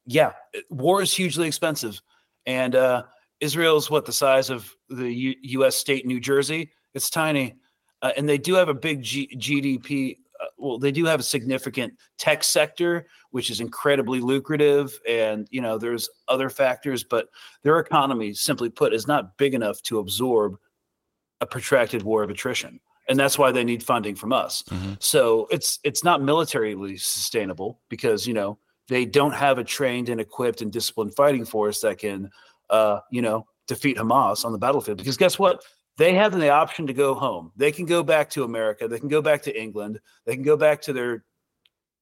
yeah war is hugely expensive and uh Israel's what the size of the U- U.S. state New Jersey. It's tiny, uh, and they do have a big G- GDP. Uh, well, they do have a significant tech sector, which is incredibly lucrative, and you know there's other factors, but their economy, simply put, is not big enough to absorb a protracted war of attrition, and that's why they need funding from us. So it's it's not militarily sustainable because you know they don't have a trained and equipped and disciplined fighting force that can uh, you know, defeat Hamas on the battlefield. Because guess what? They have the option to go home. They can go back to America. They can go back to England. They can go back to their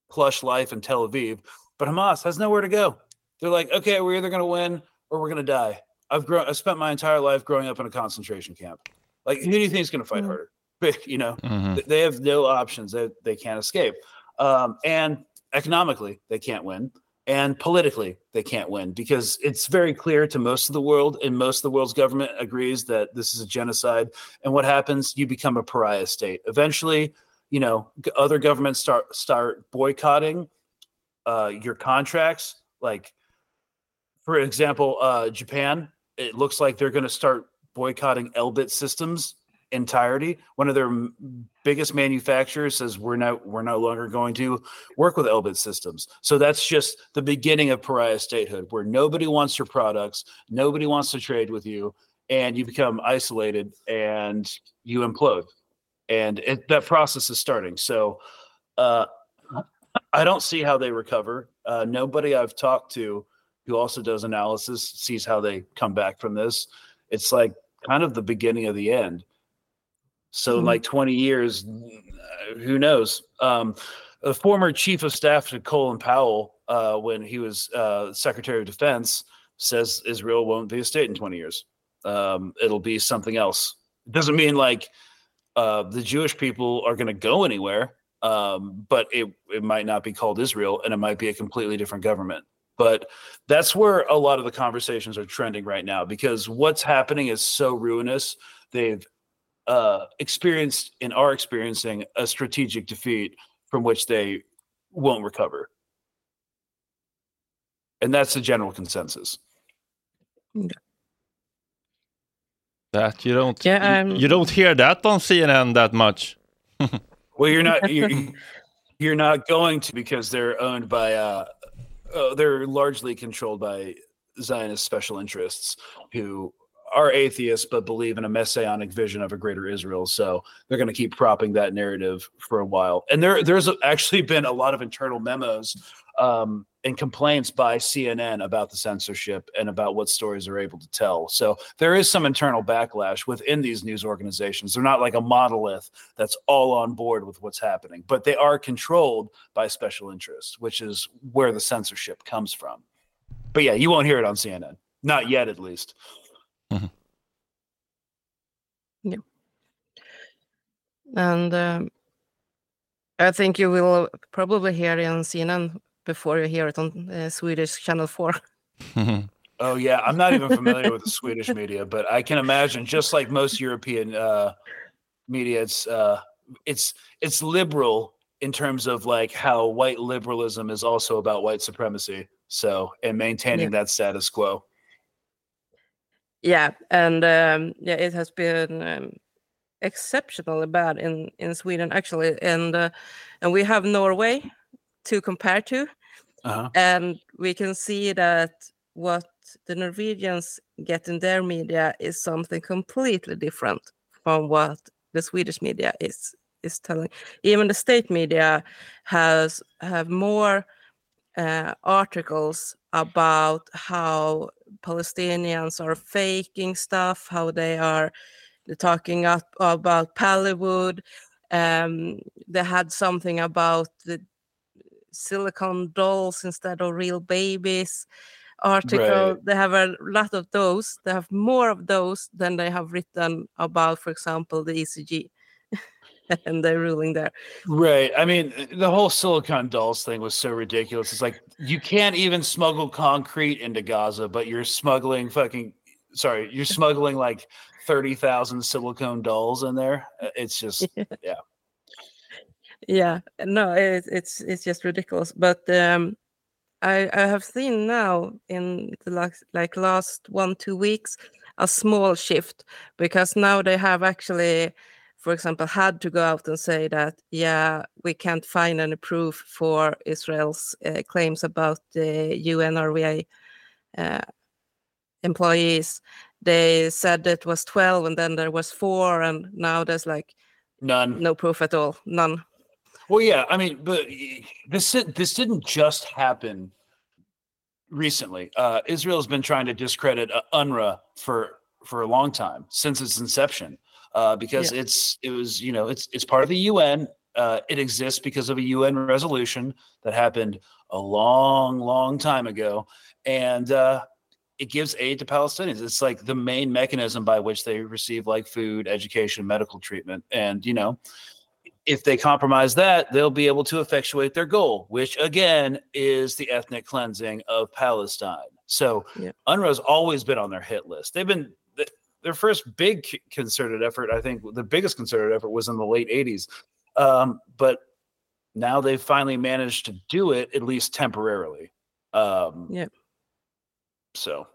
plush life in Tel Aviv. But Hamas has nowhere to go. They're like, okay, we're either going to win or we're going to die. I've grown. I spent my entire life growing up in a concentration camp. Like, who do you think is going to fight harder? You know, th- they have no options. They they can't escape. Um, and economically, they can't win and politically they can't win because it's very clear to most of the world and most of the world's government agrees that this is a genocide and what happens? You become a pariah state. Eventually you know other governments start start boycotting uh, your contracts. Like for example uh, japan it looks like they're going to start boycotting elbit systems entirety. One of their biggest manufacturers says we're not we're no longer going to work with Elbit systems. So that's just the beginning of pariah statehood, where nobody wants your products, nobody wants to trade with you, and you become isolated and you implode. And it, that process is starting. So uh, I don't see how they recover. Uh, nobody I've talked to who also does analysis sees how they come back from this. It's like kind of the beginning of the end. So Mhm. like 20 years, uh, who knows? Um, the former chief of staff to Colin Powell, uh, when he was uh, Secretary of Defense, says Israel won't be a state in 20 years. Um, it'll be something else. It doesn't mean like uh, the Jewish people are going to go anywhere, um, but it, it might not be called Israel and it might be a completely different government. But that's where a lot of the conversations are trending right now because what's happening is so ruinous. They've uh, experienced and are experiencing a strategic defeat from which they won't recover. And that's the general consensus. That you don't Yeah, you- um, you don't hear that on CNN that much. Well, you're not you're, you're not going to because they're owned by uh, uh they're largely controlled by Zionist special interests who are atheists but believe in a messianic vision of a greater Israel. So they're going to keep propping that narrative for a while. And there there's actually been a lot of internal memos um, and complaints by CNN about the censorship and about what stories they're able to tell. So there is some internal backlash within these news organizations. They're not like a monolith that's all on board with what's happening, but they are controlled by special interests, which is where the censorship comes from. But yeah, you won't hear it on CNN. Not yet, at least. And um, I think you will probably hear it on CNN before you hear it on uh, Swedish Channel 4. Oh yeah, I'm not even familiar with the Swedish media, but I can imagine, just like most European uh, media, it's uh, it's it's liberal in terms of like how white liberalism is also about white supremacy. So and maintaining that status quo. Yeah, and um, yeah, it has been um, exceptionally bad in in Sweden actually, and uh, and we have Norway to compare to, Uh-huh. and we can see that what the Norwegians get in their media is something completely different from what the Swedish media is is telling. Even the state media has have more uh, articles about how Palestinians are faking stuff, how they are talking up about Pallywood. Um, they had something about the silicon dolls instead of real babies article. Right. They have a lot of those. They have more of those than they have written about, for example, the ECG and they're ruling there. Right. I mean, the whole Silicon Dolls thing was so ridiculous. It's like you can't even smuggle concrete into Gaza, but you're smuggling fucking sorry, you're smuggling like 30,000 silicone dolls in there. Uh, It's just yeah. yeah no it, it's it's just ridiculous but um i i have seen now in the last like last one two weeks a small shift because now they have actually for example had to go out and say that yeah we can't find any proof for israel's uh, claims about the unrwa uh, employees they said it was 12 and then there was four and now there's like None. no proof at all none Well, yeah, I mean, but this this didn't just happen recently. Uh, Israel's been trying to discredit uh, UNRWA for for a long time since its inception, uh, because Yeah. it's it was you know it's it's part of the UN. Uh, it exists because of a UN resolution that happened a long, long time ago, and uh, it gives aid to Palestinians. It's like the main mechanism by which they receive like food, education, medical treatment, and you know if they compromise that, they'll be able to effectuate their goal, which again is the ethnic cleansing of Palestine. So Yeah. UNRWA's always been on their hit list. They've been their first big concerted effort. I think the biggest concerted effort was in the late '80s, um, but now they've finally managed to do it at least temporarily. Um, Yeah. So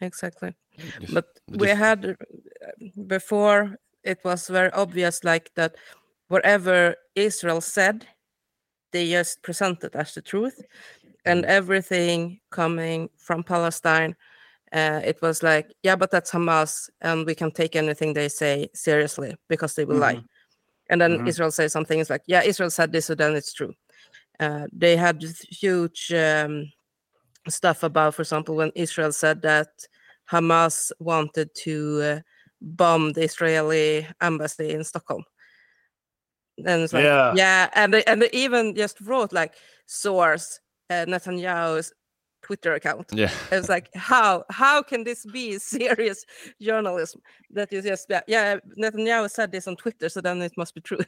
exactly but we had uh, before it was very obvious like that whatever israel said they just presented as the truth and everything coming from palestine uh, it was like yeah but that's hamas and we can take anything they say seriously because they will lie and then Mhm. israel says something it's like yeah israel said this so then it's true uh, they had huge um, stuff about for example when israel said that hamas wanted to uh, bomb the israeli embassy in stockholm and it's like Yeah. yeah and they, and they even just wrote like source uh, netanyahu's twitter account. Yeah. it's like how how can this be serious journalism? That is just yeah, yeah netanyahu said this on twitter so then it must be true.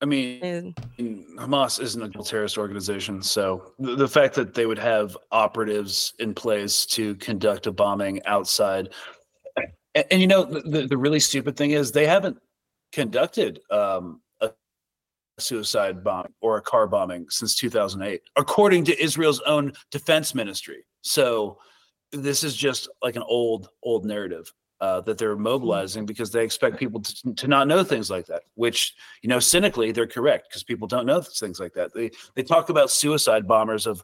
I mean, Hamas isn't a terrorist organization, so the, the fact that they would have operatives in place to conduct a bombing outside, and, and you know, the, the, the really stupid thing is they haven't conducted um, a suicide bomb or a car bombing since 2008, according to Israel's own defense ministry. So this is just like an old, old narrative uh, that they're mobilizing because they expect people to, to not know things like that. Which you know, cynically, they're correct because people don't know things like that. They they talk about suicide bombers of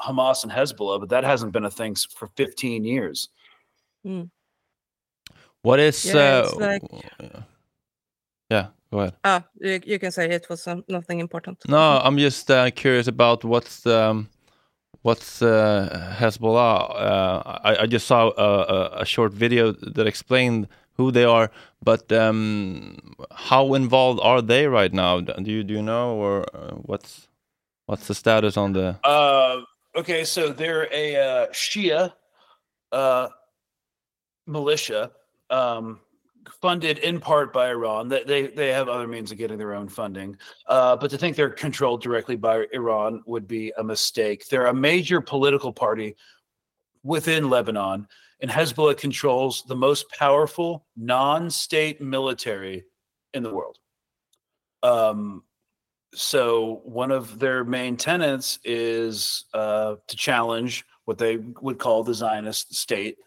Hamas and Hezbollah, but that hasn't been a thing for 15 years. Mm. What is? Yeah, uh, it's like- yeah, go ahead. ah you, you can say it was um, nothing important No, I'm just uh, curious about what's um, what's uh, Hezbollah. Uh, I, I just saw a, a, a short video that explained who they are, but um, how involved are they right now? Do you do you know, or uh, what's what's the status on the? Uh, okay, so they're a uh, Shia uh, militia, um, funded in part by Iran. They they have other means of getting their own funding, uh, but to think they're controlled directly by Iran would be a mistake. They're a major political party within Lebanon, and Hezbollah controls the most powerful non-state military in the world. Um, so one of their main tenets is uh, to challenge what they would call the Zionist state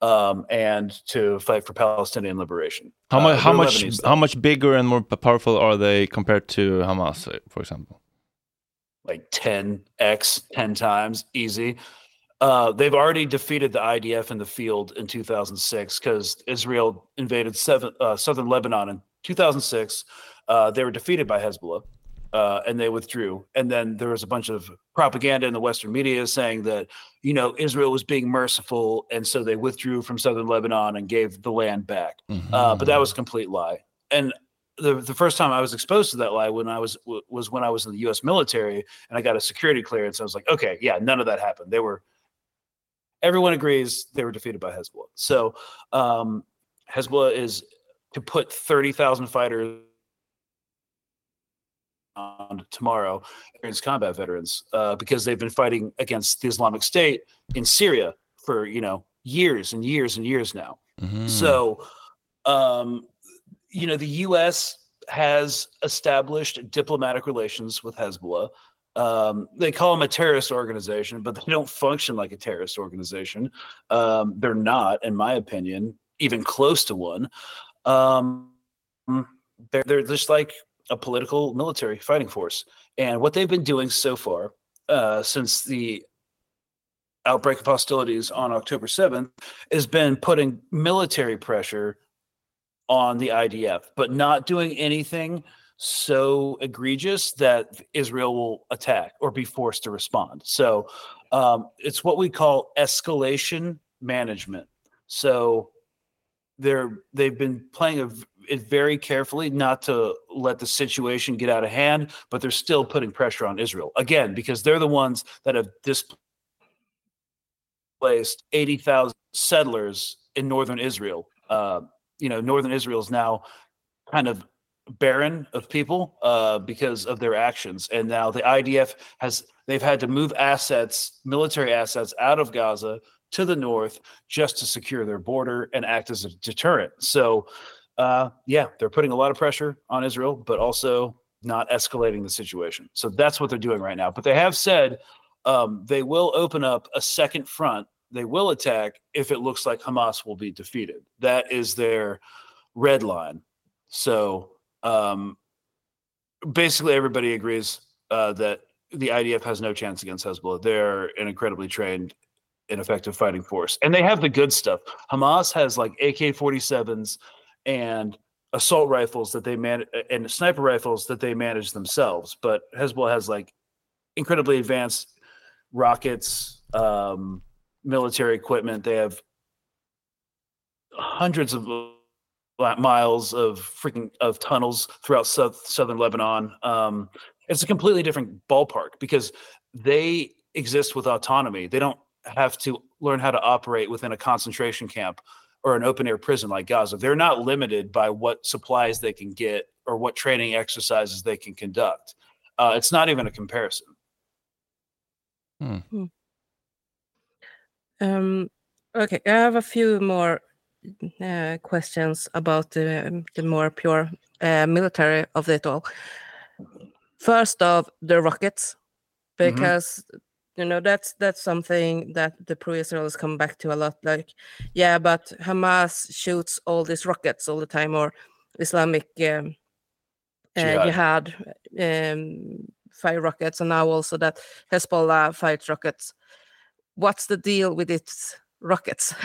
um, and to fight for Palestinian liberation. How Uh, much? How much? Lebanese, How much bigger and more powerful are they compared to Hamas, uh, for example? like 10x 10 times easy uh, they've already defeated the idf in the field in 2006 because israel invaded seven, uh, southern lebanon in 2006 uh, they were defeated by hezbollah uh, and they withdrew and then there was a bunch of propaganda in the western media saying that you know israel was being merciful and so they withdrew from southern lebanon and gave the land back uh, but that was a complete lie. And the the first time I was exposed to that lie when I was w- was when I was in the U.S. military and I got a security clearance. I was like, okay, yeah, none of that happened. They were. Everyone agrees they were defeated by Hezbollah. So um, Hezbollah is to put thirty thousand fighters on tomorrow against combat veterans uh, because they've been fighting against the Islamic State in Syria for you know years and years and years now. So, um, you know, the U.S. has established diplomatic relations with Hezbollah. Um, they call them a terrorist organization, but they don't function like a terrorist organization. Um, they're not, in my opinion, even close to one. Um, they're, they're just like a political military fighting force. And what they've been doing so far uh, since the outbreak of hostilities on October 7th has been putting military pressure on the IDF, but not doing anything so egregious that Israel will attack or be forced to respond. So um, it's what we call escalation management. So they're they've been playing a it very carefully not to let the situation get out of hand, but they're still putting pressure on Israel again because they're the ones that have displaced 80,000 settlers in northern Israel. Uh, you know, northern Israel is now kind of barren of people uh, because of their actions, and now the IDF has they've had to move assets, military assets, out of Gaza to the north just to secure their border and act as a deterrent. So, uh, yeah, they're putting a lot of pressure on Israel, but also not escalating the situation. So that's what they're doing right now. But they have said um, they will open up a second front they will attack if it looks like Hamas will be defeated. That is their red line. So um, basically, everybody agrees uh, that the IDF has no chance against Hezbollah. They're an incredibly trained and effective fighting force, and they have the good stuff. Hamas has like AK 47s and assault rifles that they man and sniper rifles that they manage themselves. But Hezbollah has like incredibly advanced rockets, um, military equipment. They have hundreds of miles of freaking of tunnels throughout south, southern Lebanon. Um, it's a completely different ballpark because they exist with autonomy. They don't have to learn how to operate within a concentration camp or an open air prison like Gaza. They're not limited by what supplies they can get or what training exercises they can conduct. Uh, it's not even a comparison. Hmm. Um, okay, I have a few more uh, questions about the, the more pure uh, military of it all. First of the rockets, Mm-hmm. You know that's that's something that the pro-Israelis come back to a lot. Like, yeah, but Hamas shoots all these rockets all the time, or Islamic um, uh, Jihad. jihad um, fire rockets, and now also that Hezbollah fires rockets. What's the deal with its rockets?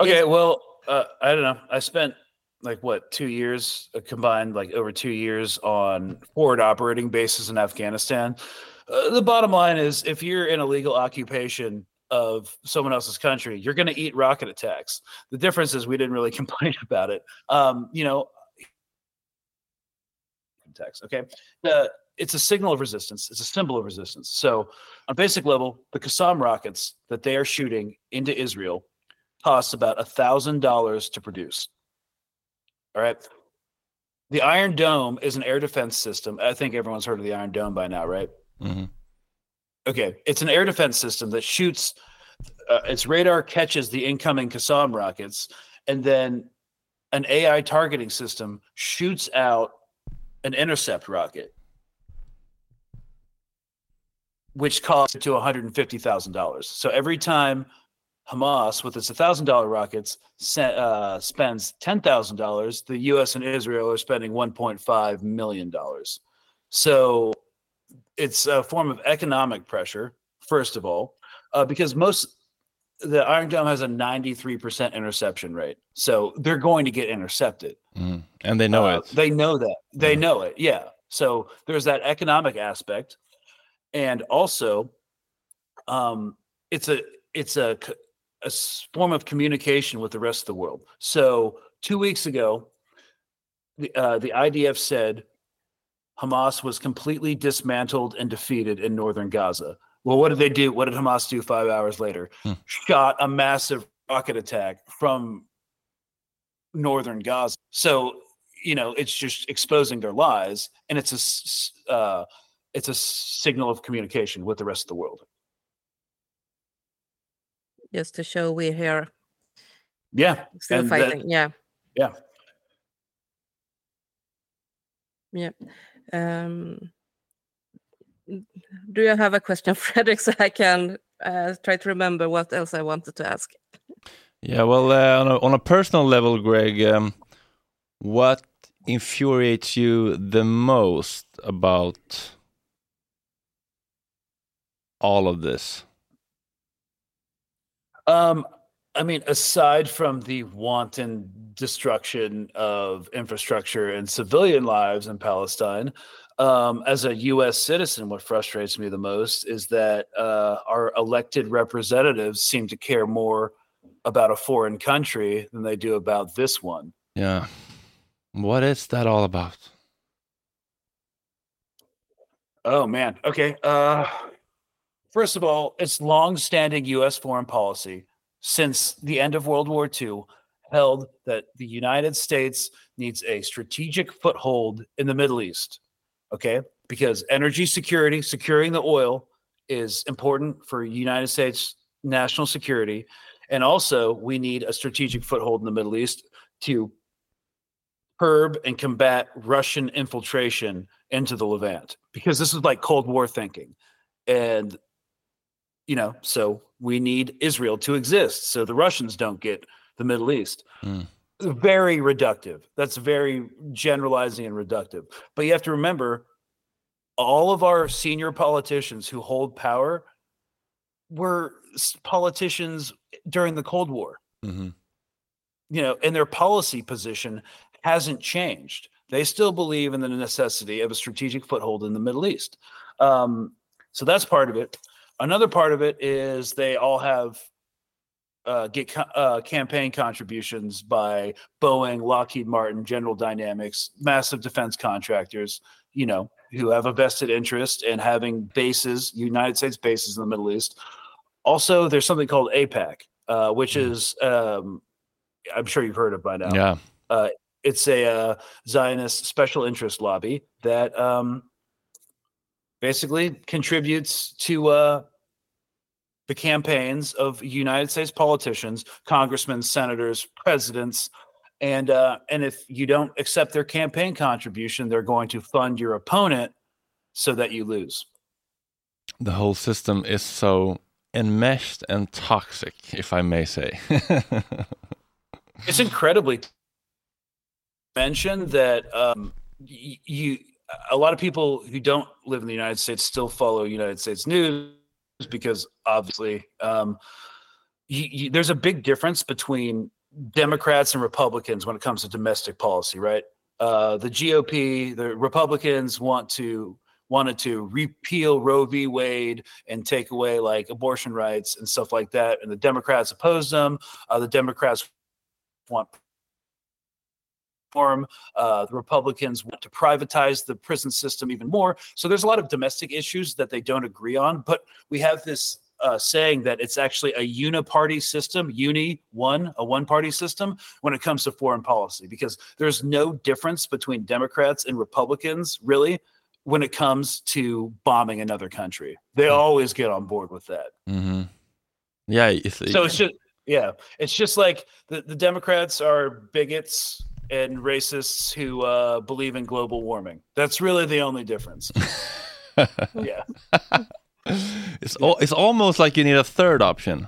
Okay, well, uh, I don't know. I spent like what two years uh, combined, like over two years on forward operating bases in Afghanistan. Uh, the bottom line is, if you're in a legal occupation of someone else's country, you're going to eat rocket attacks. The difference is we didn't really complain about it. Um, you know, attacks. Okay, the it's a signal of resistance. It's a symbol of resistance. So, on basic level, the Qassam rockets that they are shooting into Israel costs about a thousand dollars to produce. All right. The Iron Dome is an air defense system. I think everyone's heard of the Iron Dome by now, right? Hmm Okay, it's an air defense system that shoots. Uh, its radar catches the incoming Qassam rockets, and then an AI targeting system shoots out an intercept rocket, which costs to one hundred and fifty thousand dollars. So every time Hamas, with its thousand dollar rockets, se- uh, spends ten thousand dollars, the U.S. and Israel are spending one point five million dollars. So it's a form of economic pressure, first of all, uh, because most the Iron Dome has a 93% interception rate. So they're going to get intercepted. Mhm. And they know Uh, it. They know that. They know it. Yeah. So there's that economic aspect. And also, um, it's a it's a, a form of communication with the rest of the world. So two weeks ago, the uh, the IDF said Hamas was completely dismantled and defeated in northern Gaza. Well, what did they do? What did Hamas do five hours later? Shot a massive rocket attack from northern Gaza. So you know, it's just exposing their lies, and it's a s- s- uh, it's a signal of communication with the rest of the world. Just to show we're here Yeah, still and that- fighting. yeah. yeah. Yeah. Um, do you have a question, Fredrik, so I can uh, try to remember what else I wanted to ask? Yeah, well, uh, on, a, on a personal level, Greg, um, what infuriates you the most about all of this? Um, I mean, aside from the wanton destruction of infrastructure and civilian lives in Palestine, um, as a U.S. citizen, what frustrates me the most is that uh, our elected representatives seem to care more about a foreign country than they do about this one. Yeah. What is that all about? Oh man. Okay. Uh first of all, it's long-standing US foreign policy since the end of World War II held that the United States needs a strategic foothold in the Middle East. Okay? Because energy security, securing the oil is important for United States national security and also we need a strategic foothold in the Middle East to curb and combat Russian infiltration into the Levant because this is like Cold War thinking. And you know, so we need Israel to exist so the Russians don't get the Middle East. Mm. Very reductive. That's very generalizing and reductive. But you have to remember all of our senior politicians who hold power were politicians during the Cold War. Mhm. You know, and their policy position hasn't changed. They still believe in the necessity of a strategic foothold in the Middle East. Um, so that's part of it. Another part of it is they all have uh, get co- uh, campaign contributions by Boeing, Lockheed Martin, General Dynamics, massive defense contractors. You know, who have a vested interest in having bases, United States bases in the Middle East. Also, there's something called AIPAC, uh, which is um, I'm sure you've heard of by now. Yeah. Uh, it's a uh, Zionist special interest lobby that um, basically contributes to uh, the campaigns of United States politicians, congressmen, senators, presidents, and uh, and if you don't accept their campaign contribution, they're going to fund your opponent so that you lose. The whole system is so enmeshed and toxic, if I may say. it's incredibly mentioned that um, y- you a lot of people who don't live in the United States still follow United States news because obviously um, you, you, there's a big difference between Democrats and Republicans when it comes to domestic policy, right? Uh, the GOP, the Republicans want to wanted to repeal Roe v. Wade and take away like abortion rights and stuff like that, and the Democrats oppose them. Uh, the Democrats want reform. Uh, the Republicans want to privatize the prison system even more. So there's a lot of domestic issues that they don't agree on. But we have this uh, saying that it's actually a uniparty system, uni one, a one party system when it comes to foreign policy, because there's no difference between Democrats and Republicans really when it comes to bombing another country. They always get on board with that. hmm Yeah. It's, So it's just yeah, it's just like the, the Democrats are bigots and racists who uh, believe in global warming. That's really the only difference. yeah. it's al- it's almost like you need a third option.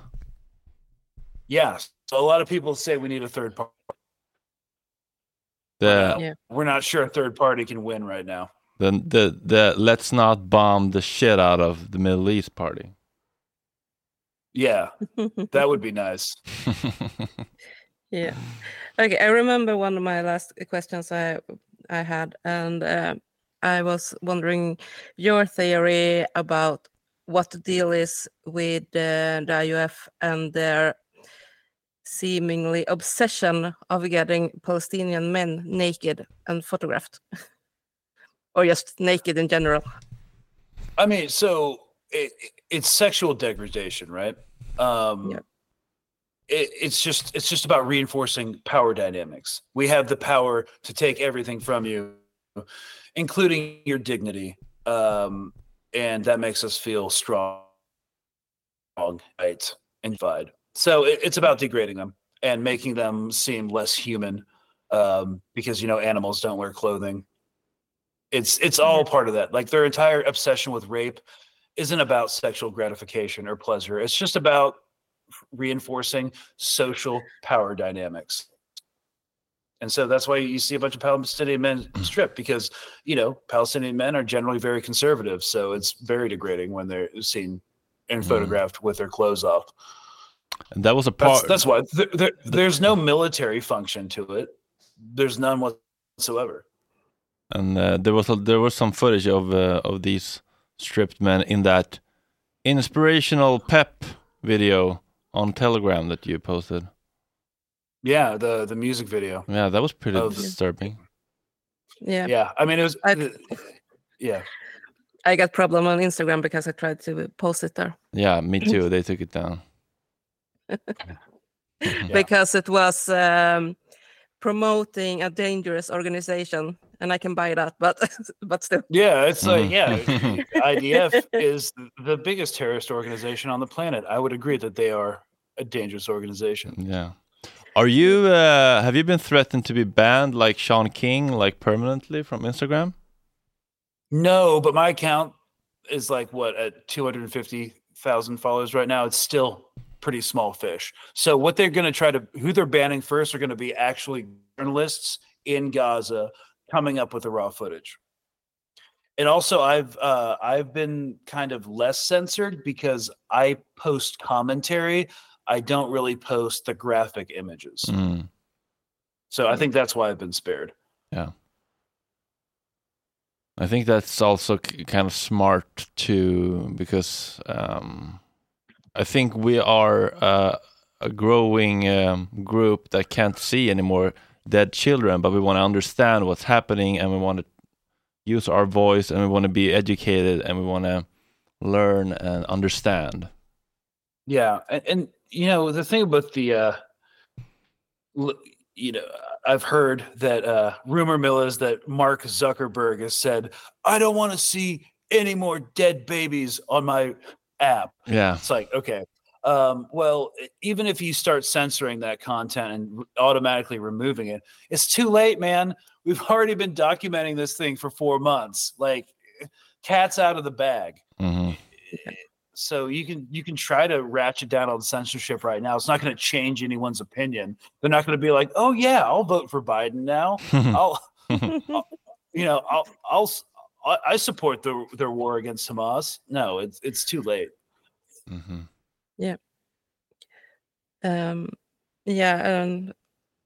Yeah. So a lot of people say we need a third party. The Yeah. We're not sure a third party can win right now. the the the let's not bomb the shit out of the Middle East party. Yeah. that would be nice. Yeah. Okay, I remember one of my last questions I I had, and uh, I was wondering your theory about what the deal is with uh, the IDF and their seemingly obsession of getting Palestinian men naked and photographed, or just naked in general. I mean, so it, it's sexual degradation, right? Um, it, it's just it's just about reinforcing power dynamics. We have the power to take everything from you, including your dignity, um, and that makes us feel strong, right, and unified. So it, it's about degrading them and making them seem less human, um, because you know animals don't wear clothing. It's it's all part of that. Like their entire obsession with rape isn't about sexual gratification or pleasure. It's just about reinforcing social power dynamics. And so that's why you see a bunch of Palestinian men stripped because, you know, Palestinian men are generally very conservative. So it's very degrading when they're seen and Mm. photographed with their clothes off. And that was a That's, part. that's why there, there, there's no military function to it. There's none whatsoever. and uh, there was a, there was some footage of uh, of these stripped men in that inspirational pep video on Telegram that you posted. Yeah, the the music video. Yeah, that was pretty Of- disturbing. Yeah. Yeah, I mean it was. I, yeah. I got problem on Instagram because I tried to post it there. Yeah, me too. They took it down. because it was um, promoting a dangerous organization, and I can buy that, but but still. Yeah, it's like yeah, IDF is the biggest terrorist organization on the planet. I would agree that they are a dangerous organization. Yeah. Are you? Uh, have you been threatened to be banned like Shaun King, like permanently from Instagram? No, but my account is like what at two hundred fifty thousand followers right now. It's still pretty small fish. So what they're going to try to who they're banning first are going to be actually journalists in Gaza coming up with the raw footage. And also, I've uh, I've been kind of less censored because I post commentary. I don't really post the graphic images. Mm. So I think that's why I've been spared. Yeah. I think that's also kind of smart too, because um, I think we are uh, a growing um, group that can't see anymore dead children, but we want to understand what's happening and we want to use our voice and we want to be educated and we want to learn and understand. Yeah, and, and you know the thing about the, uh, you know, I've heard that uh, rumor mill is that Mark Zuckerberg has said, "I don't want to see any more dead babies on my app." Yeah. It's like, okay, um, well, even if you start censoring that content and automatically removing it, it's too late, man. We've already been documenting this thing for four months. Like, cat's out of the bag. Mhm. So you can you can try to ratchet down on censorship right now. It's not going to change anyone's opinion. They're not going to be like, "Oh yeah, I'll vote for Biden now." I'll, I'll- you know, I'll, I'll I I support the, their war against Hamas. No, it's it's too late. Mhm. Yeah. Um, yeah, and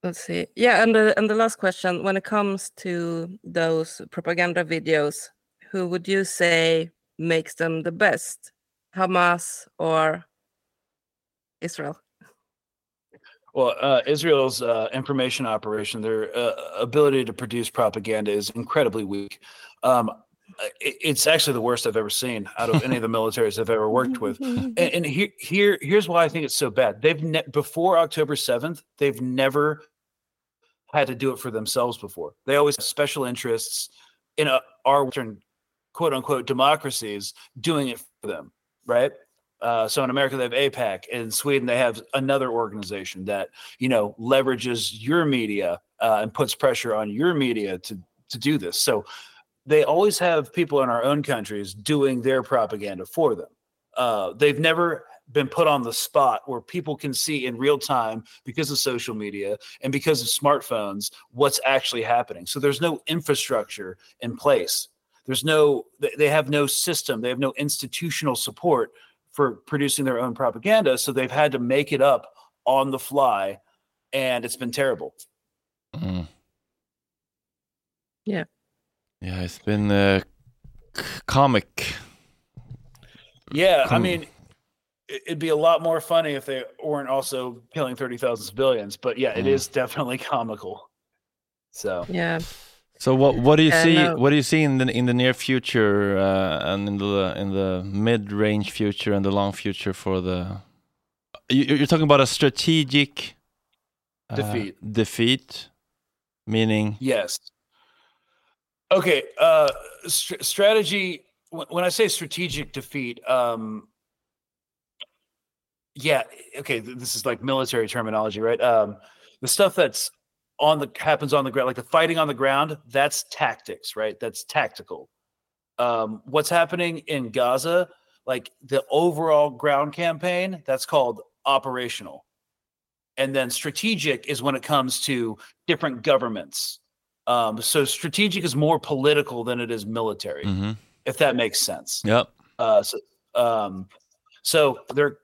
let's see. Yeah, and the and the last question, when it comes to those propaganda videos, who would you say makes them the best? Hamas or Israel? Well, uh, Israel's uh, information operation, their uh, ability to produce propaganda is incredibly weak. Um, it- it's actually the worst I've ever seen out of any of the militaries I've ever worked with. And, and here, here, here's why I think it's so bad. They've ne- before October seventh, they've never had to do it for themselves before. They always have special interests in a, our Western quote unquote democracies doing it for them, right? Uh, so in America, they have AIPAC. In Sweden, they have another organization that you know leverages your media uh, and puts pressure on your media to to do this. So they always have people in our own countries doing their propaganda for them. Uh, they've never been put on the spot where people can see in real time because of social media and because of smartphones what's actually happening. So there's no infrastructure in place. There's no, they- they have no system, they have no institutional support for producing their own propaganda. So they've had to make it up on the fly, and it's been terrible. Mm. Yeah. Yeah, it's been uh, comic. Yeah, I mean, it- it'd be a lot more funny if they weren't also killing 30,000 civilians, but yeah, it Mm. is definitely comical. So, Yeah. So what what do you Uh, see? no. What do you see in the in the near future uh, and in the in the mid range future and the long future for the? You, you're talking about a strategic uh, Defeat. Defeat, meaning yes. Okay, uh str- strategy when, when I say strategic defeat, um yeah, okay, th- this is like military terminology, right? Um the stuff that's on the happens on the ground, like the fighting on the ground, that's tactics, right? That's tactical. Um, what's happening in Gaza, like the overall ground campaign, that's called operational. And then strategic is when it comes to different governments. Um, so strategic is more political than it is military, Mhm. if that makes sense. Yep. Uh, so, um, so they're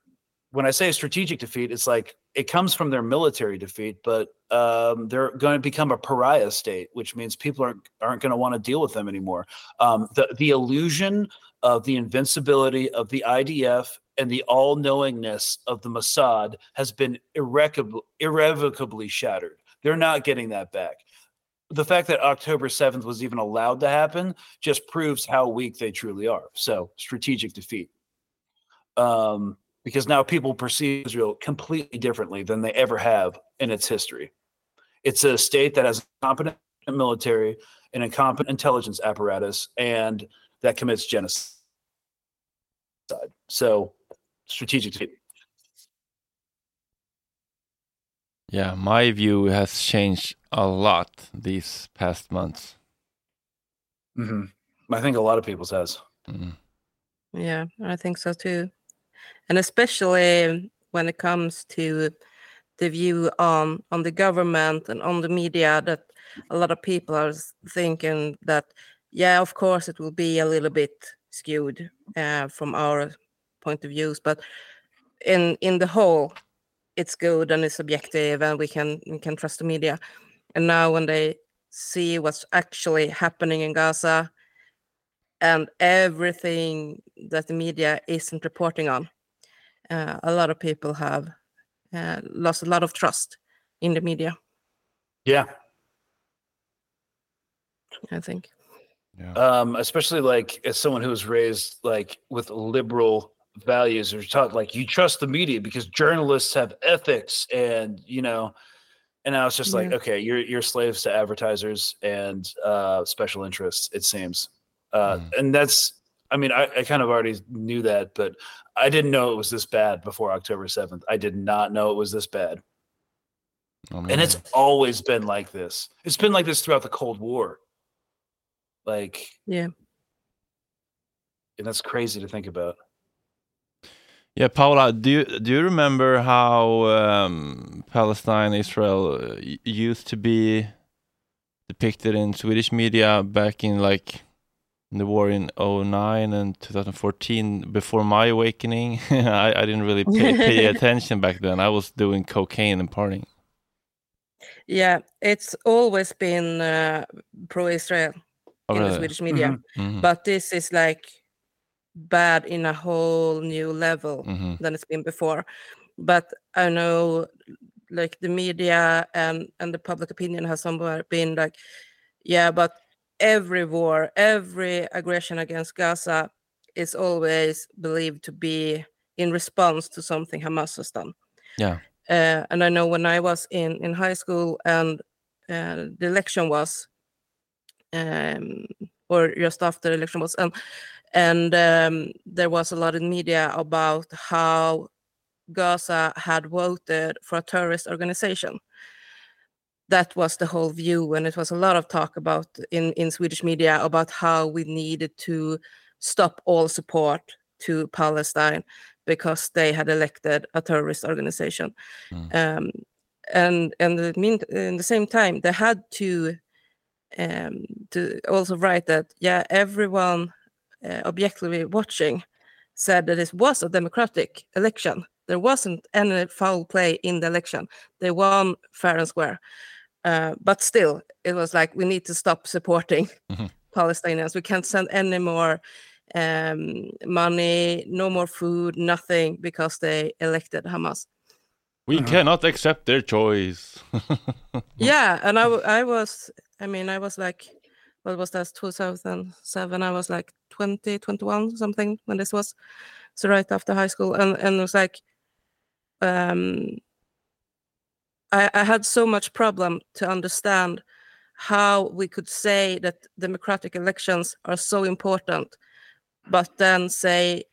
when I say strategic defeat, it's like it comes from their military defeat, but um, they're going to become a pariah state, which means people aren't aren't going to want to deal with them anymore. Um, the the illusion of the invincibility of the IDF and the all knowingness of the Mossad has been irrevocably, irrevocably shattered. They're not getting that back. The fact that October 7th was even allowed to happen just proves how weak they truly are. So, strategic defeat. Um, because now people perceive Israel completely differently than they ever have in its history. It's a state that has a competent military and incompetent intelligence apparatus, and that commits genocide. So, strategic defeat. Yeah, my view has changed a lot these past months. hmm I think a lot of people's has. Mm. Yeah, I think so too. and especially when it comes to the view on on the government and on the media that a lot of people are thinking that yeah of course it will be a little bit skewed uh, from our point of views but in in the whole it's good and it's objective and we can we can trust the media and now when they see what's actually happening in gaza and everything that the media isn't reporting on uh, a lot of people have uh, lost a lot of trust in the media Yeah. i think yeah. um, especially like as someone who was raised like with liberal values or taught like you trust the media because journalists have ethics and you know and I was just like Yeah. okay you're you're slaves to advertisers and uh special interests it seems. Uh and that's I mean I, I kind of already knew that but I didn't know it was this bad before October 7th I did not know it was this bad. And it's always been like this. It's been like this throughout the Cold War. Like yeah. And that's crazy to think about Yeah, Paula, do you do you remember how um, Palestine, Israel uh, used to be depicted in Swedish media back in like in the war in 09 and 2014 before my awakening? I, I didn't really pay, pay attention back then. I was doing cocaine and partying. Yeah, it's always been uh, pro-Israel Oh, in the? Swedish media, Mhm. Mhm. but this is like bad in a whole new level Mhm. than it's been before. But I know, like the media and and the public opinion has somewhere been like, yeah, but every war, every aggression against Gaza is always believed to be in response to something Hamas has done. Yeah. Uh, and I know when I was in in high school and uh, the election was, um, or just after the election was, and and um, there was a lot in media about how Gaza had voted for a terrorist organization. That was the whole view, and it was a lot of talk about in in Swedish media about how we needed to stop all support to Palestine because they had elected a terrorist organization. Um, and and in the same time they had to um, to also write that yeah everyone objectively watching said that it was a democratic election. There wasn't any foul play in the election. They won fair and square. Uh, but still, it was like we need to stop supporting Palestinians. We can't send any more um, money, no more food, nothing because they elected Hamas. We cannot accept their choice. Yeah, and I, w- I was, I mean, I was like, what was that, 2007? I was like 20, 21, something when this was. So right after high school. And, and it was like, um, I, I had so much problem to understand how we could say that democratic elections are so important, but then say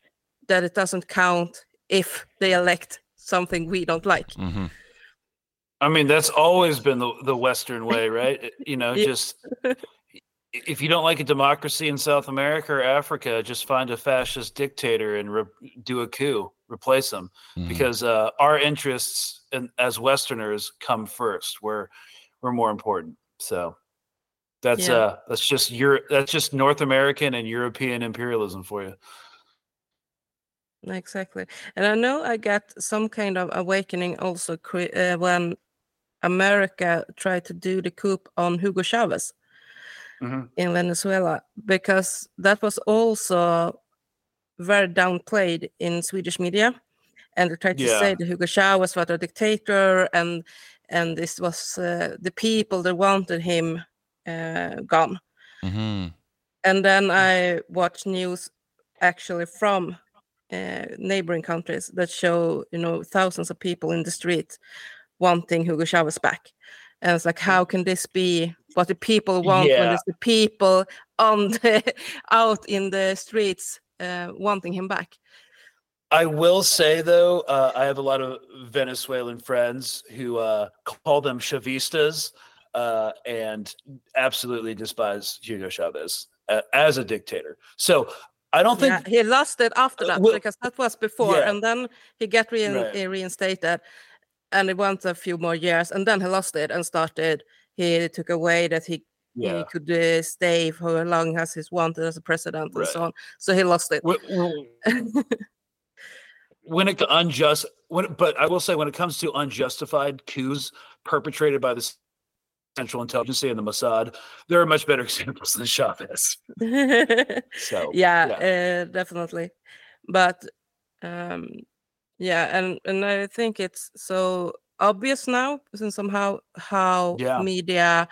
that it doesn't count if they elect something we don't like. Mm-hmm. I mean, that's always been the, the Western way, right? You know, just if you don't like a democracy in South America or Africa, just find a fascist dictator and re- do a coup, replace them, because uh, our interests in, as Westerners come first. We're we're more important. So that's Yeah. uh that's just Europe. That's just North American and European imperialism for you. Exactly. And I know I got some kind of awakening also cre- uh, when America tried to do the coup on Hugo Chavez in Venezuela, because that was also very downplayed in Swedish media. And they tried to say that Hugo Chavez was a dictator and and this was uh, the people that wanted him uh, gone. hmm And then I watched news actually from uh, neighboring countries that show, you know, thousands of people in the street wanting Hugo Chavez back. And it's like, how can this be what the people want when it's the people on the out in the streets uh, wanting him back? I will say though, uh, I have a lot of Venezuelan friends who uh, call them Chavistas uh, and absolutely despise Hugo Chavez uh, as a dictator. So I don't think Yeah, he lost it after Uh, that well- because that was before, Yeah. and then he got rein- Right. reinstated, and it went a few more years, and then he lost it and started. He took away that he Yeah. he could uh, stay for as long as he's wanted as a president and so on. So he lost it. Wh- wh- when it unjust when but I will say when it comes to unjustified coups perpetrated by the Central Intelligence and the Mossad, there are much better examples than Chavez. So yeah, Uh, definitely. But um, yeah, and and I think it's so obvious now, since somehow how Yeah. media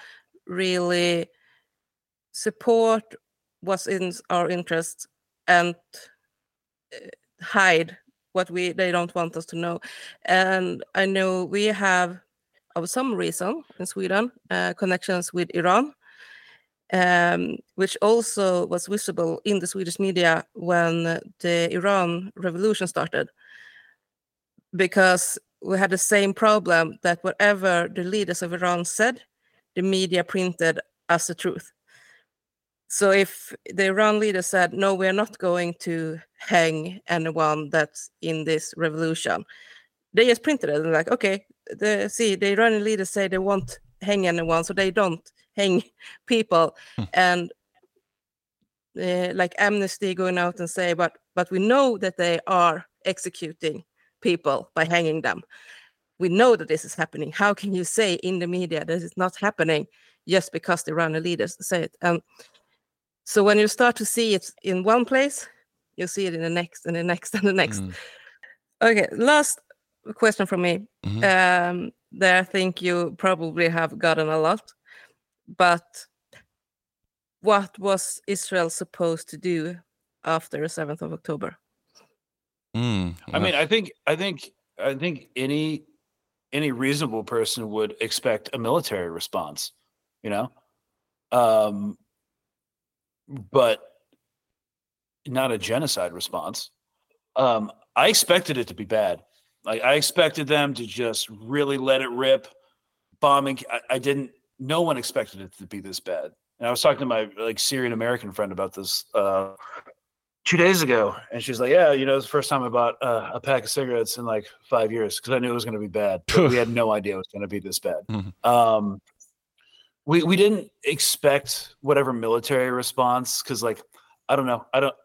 really support what's in our interest and uh, hide what we they don't want us to know. And I know we have, of some reason in Sweden, uh, connections with Iran um, which also was visible in the Swedish media when the Iran revolution started. Because we had the same problem that whatever the leaders of Iran said, the media printed as the truth. So if the Iran leader said, no, we're not going to hang anyone that's in this revolution, they just printed it and like, okay, the see the Iranian leaders say they won't hang anyone, so they don't hang people. And uh, like Amnesty going out and say, but but we know that they are executing people by hanging them. We know that this is happening. How can you say in the media that it's not happening just because the Iranian leaders say it? And so when you start to see it in one place, you see it in the next and the next and the next. Mm. Okay, last question from me. Mm-hmm. Um, that I think you probably have gotten a lot, but what was Israel supposed to do after the seventh of October? Mm, I mean, I think I think I think any any reasonable person would expect a military response, you know? Um but not a genocide response. Um I expected it to be bad. Like I expected them to just really let it rip, bombing. I, I didn't. No one expected it to be this bad. And I was talking to my like Syrian American friend about this uh, two days ago, and she's like, "Yeah, you know, it's the first time I bought uh, a pack of cigarettes in like five years because I knew it was going to be bad. We had no idea it was going to be this bad. Um, we we didn't expect whatever military response because, like, I don't know, I don't."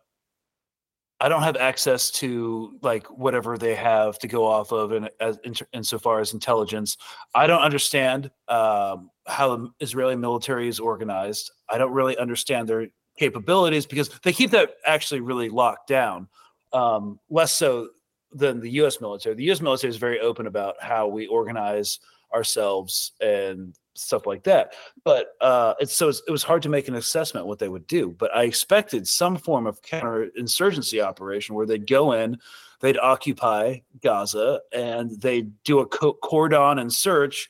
I don't have access to like whatever they have to go off of, in, as in, insofar as intelligence. I don't understand um, how the Israeli military is organized. I don't really understand their capabilities because they keep that actually really locked down. Um, less so than the U.S. military. The U.S. military is very open about how we organize ourselves and stuff like that. But uh, it's so it's, it was hard to make an assessment what they would do. But I expected some form of counterinsurgency operation where they'd go in, they'd occupy Gaza, and they'd do a cordon and search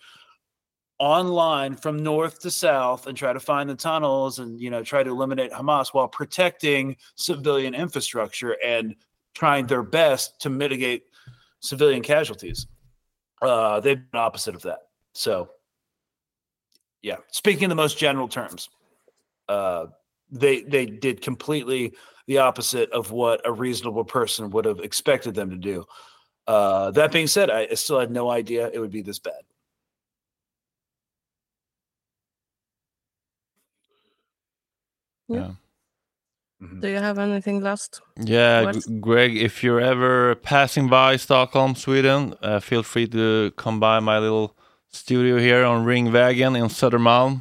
online from north to south and try to find the tunnels and you know try to eliminate Hamas while protecting civilian infrastructure and trying their best to mitigate civilian casualties. Uh, they've been opposite of that. So, yeah, speaking in the most general terms, uh, they they did completely the opposite of what a reasonable person would have expected them to do. Uh, that being said, I, I still had no idea it would be this bad. Yeah. Do you have anything last? Yeah, words? G- Greg, if you're ever passing by Stockholm, Sweden, uh, feel free to come by my little studio here on Ringvägen in Södermalm.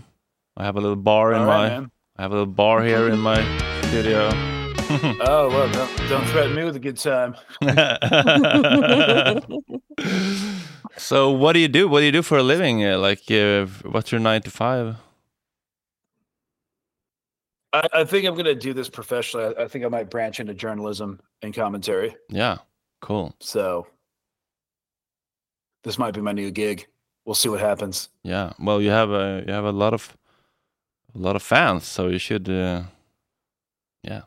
I have a little bar in All right, my man. I have a little bar here in my studio. oh well, don't, don't threaten me with a good time. so what do you do? What do you do for a living? Uh, like uh, what's your 9 to 5? I, I think I'm going to do this professionally. I, I think I might branch into journalism and commentary. Yeah. Cool. So this might be my new gig. We'll see what happens. Yeah. Well, you have a you have a lot of a lot of fans, so you should uh, yeah.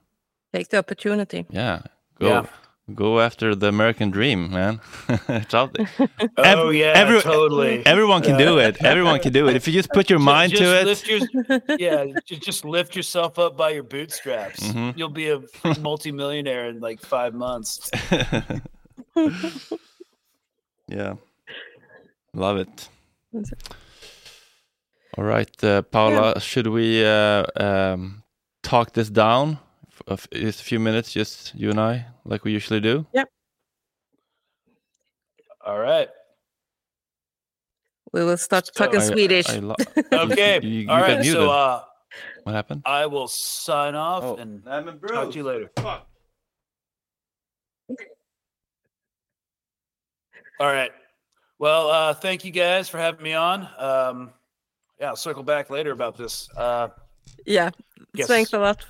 Take the opportunity. Yeah. Go Yeah. Go after the American dream, man. it's out there. Oh, yeah, totally. Everyone can do it. Everyone can do it. If you just put your mind just to it. Your, yeah, just lift yourself up by your bootstraps. Mhm. You'll be a multimillionaire in like five months. yeah. Love it. All right, uh, Paula, should we uh, um, talk this down? F- a f- Just a few minutes, just you and I, like we usually do. Yep. All right. We will start talking I- Swedish. I lo- Okay. You- you All got right. muted. So uh, What happened? I will sign off Oh, and nej, men talk to you later. All right. Well, uh, thank you guys for having me on. Um, yeah, I'll circle back later about this. Uh, Yeah. Yes. Thanks a lot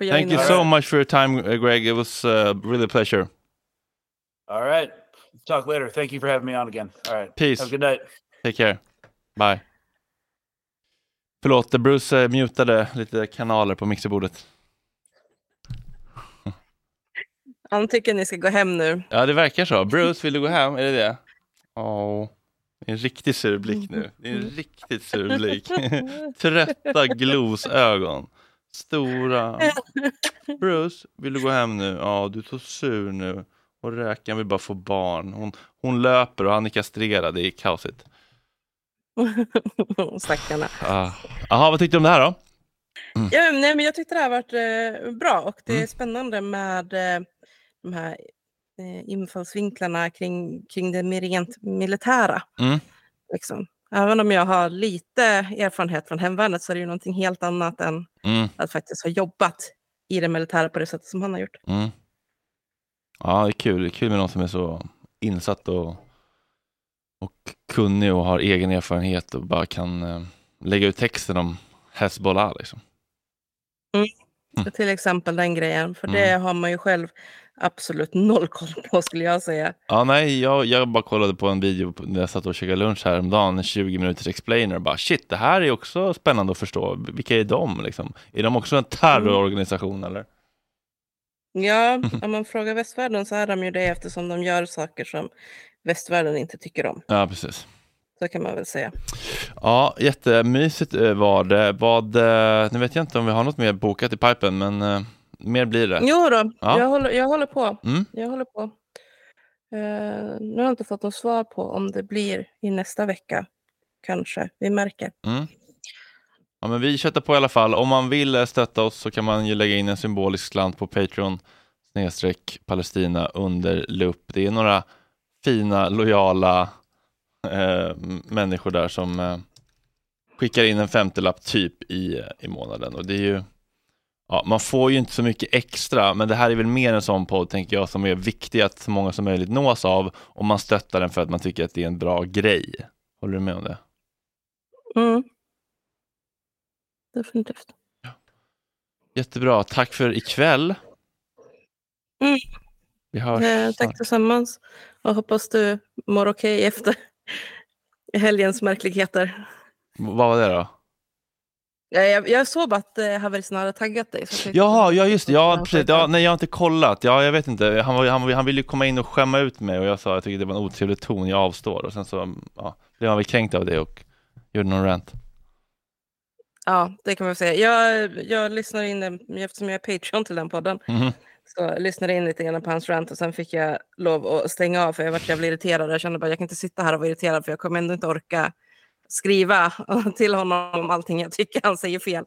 for joining Thank you so much for your time, uh, Greg. It was uh, really a pleasure. all right. Talk later. Thank you for having me on again. All right. Peace. Have a good night. Take care. Bye. Förlåt, Bruce eh, mutade lite kanaler på mixerbordet. Han tycker ni ska gå hem nu. Ja, det verkar så. Bruce, vill du gå hem? Är det det? Åh, det är en riktigt sur blick nu. Det är en riktigt sur blick. Trötta glosögon. Stora. Bruce, vill du gå hem nu? Ja, du är så sur nu. Och räkan vill bara få barn. Hon, hon löper och han är kastrerad. Det är kaosigt. Stackarna. Ah. Jaha, vad tyckte du om det här då? Ja, nej, men jag tyckte det här varit eh, bra och det är Mm. spännande med eh, de här eh, infallsvinklarna kring, kring det rent militära. Mm. Liksom. Även om jag har lite erfarenhet från hemvärnet så är det ju någonting helt annat än Mm. att faktiskt ha jobbat i det militära på det sättet som han har gjort. Mm. Ja, det är kul. Det är kul med någon som är så insatt och, och kunnig och har egen erfarenhet och bara kan eh, lägga ut texten om Hezbollah. Liksom. Så Till exempel den grejen, för det Mm. har man ju själv absolut noll koll på skulle jag säga. Ja, nej, jag, jag bara kollade på en video när jag satt och käkade lunch häromdagen, en 20 minuters explainer och bara shit, det här är också spännande att förstå. Vilka är de liksom? Är de också en terrororganisation eller? Ja, om man frågar västvärlden så är de ju det eftersom de gör saker som västvärlden inte tycker om. Ja, precis. Så kan man väl säga. Ja, jättemysigt eh, var det. Vad, eh, nu vet jag inte om vi har något mer bokat i pipen, men eh, mer blir det. Jo då, Ja. jag, håller, jag håller på. Mm. Jag håller på. Eh, nu har jag inte fått något svar på om det blir i nästa vecka. Kanske, vi märker. Mm. Ja, men vi köttar på i alla fall. Om man vill eh, stötta oss så kan man ju lägga in en symbolisk slant på Patreon snedstreck Palestina under lupp. Det är några fina, lojala eh, människor där som eh, skickar in en femtelapp typ i, eh, i månaden och det är ju Ja, man får ju inte så mycket extra, men det här är väl mer en sån podd, tänker jag, som är viktig att så många som möjligt nås av och man stöttar den för att man tycker att det är en bra grej. Håller du med om det? Mm. Definitivt. Jättebra, tack för ikväll. Mm. Vi hörs Eh, tack tillsammans. Och hoppas du mår okej efter helgens märkligheter. Vad var det då? Ja, jag, jag såg att eh, Haversen hade taggat dig. Så Jaha, ja just det, ja, precis. Ja, nej jag har inte kollat, ja jag vet inte, han, var, han, han ville ju komma in och skämma ut mig och jag sa att jag tycker det var en otrevlig ton, jag avstår och sen så ja, blev han väl kränkt av det och gjorde någon rant. Ja, det kan man säga. Jag, jag lyssnade in, eh, eftersom jag är Patreon till den podden, Mhm. så lyssnade in lite grann på hans rant och sen fick jag lov att stänga av för jag var jävligt irriterad. Jag kände bara jag kan inte sitta här och vara irriterad för jag kommer ändå inte orka skriva till honom om allting jag tycker han säger fel.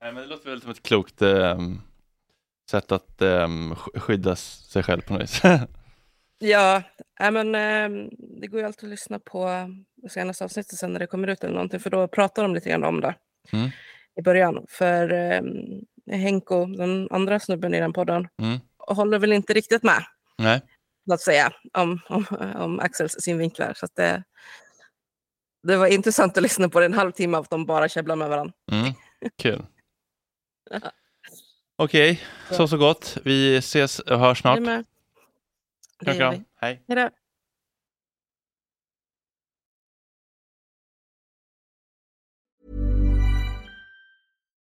Nej men det låter väl som ett klokt ehm, sätt att ehm, sk- skydda sig själv på något vis. Ja, äh, men eh, det går ju alltid att lyssna på senaste avsnittet sen när det kommer ut eller någonting för då pratar de lite grann om det Mm. i början. För eh, Henko, den andra snubben i den podden, Mm. håller väl inte riktigt med. Nej. låt säga, om, om, om Axels synvinklar. Så att det, det var intressant att lyssna på det en halvtimme av att de bara käbblar med varandra. Mm. Kul. Okej, så så gott. Vi ses och hörs snart. Kram, kram. Hej. Hej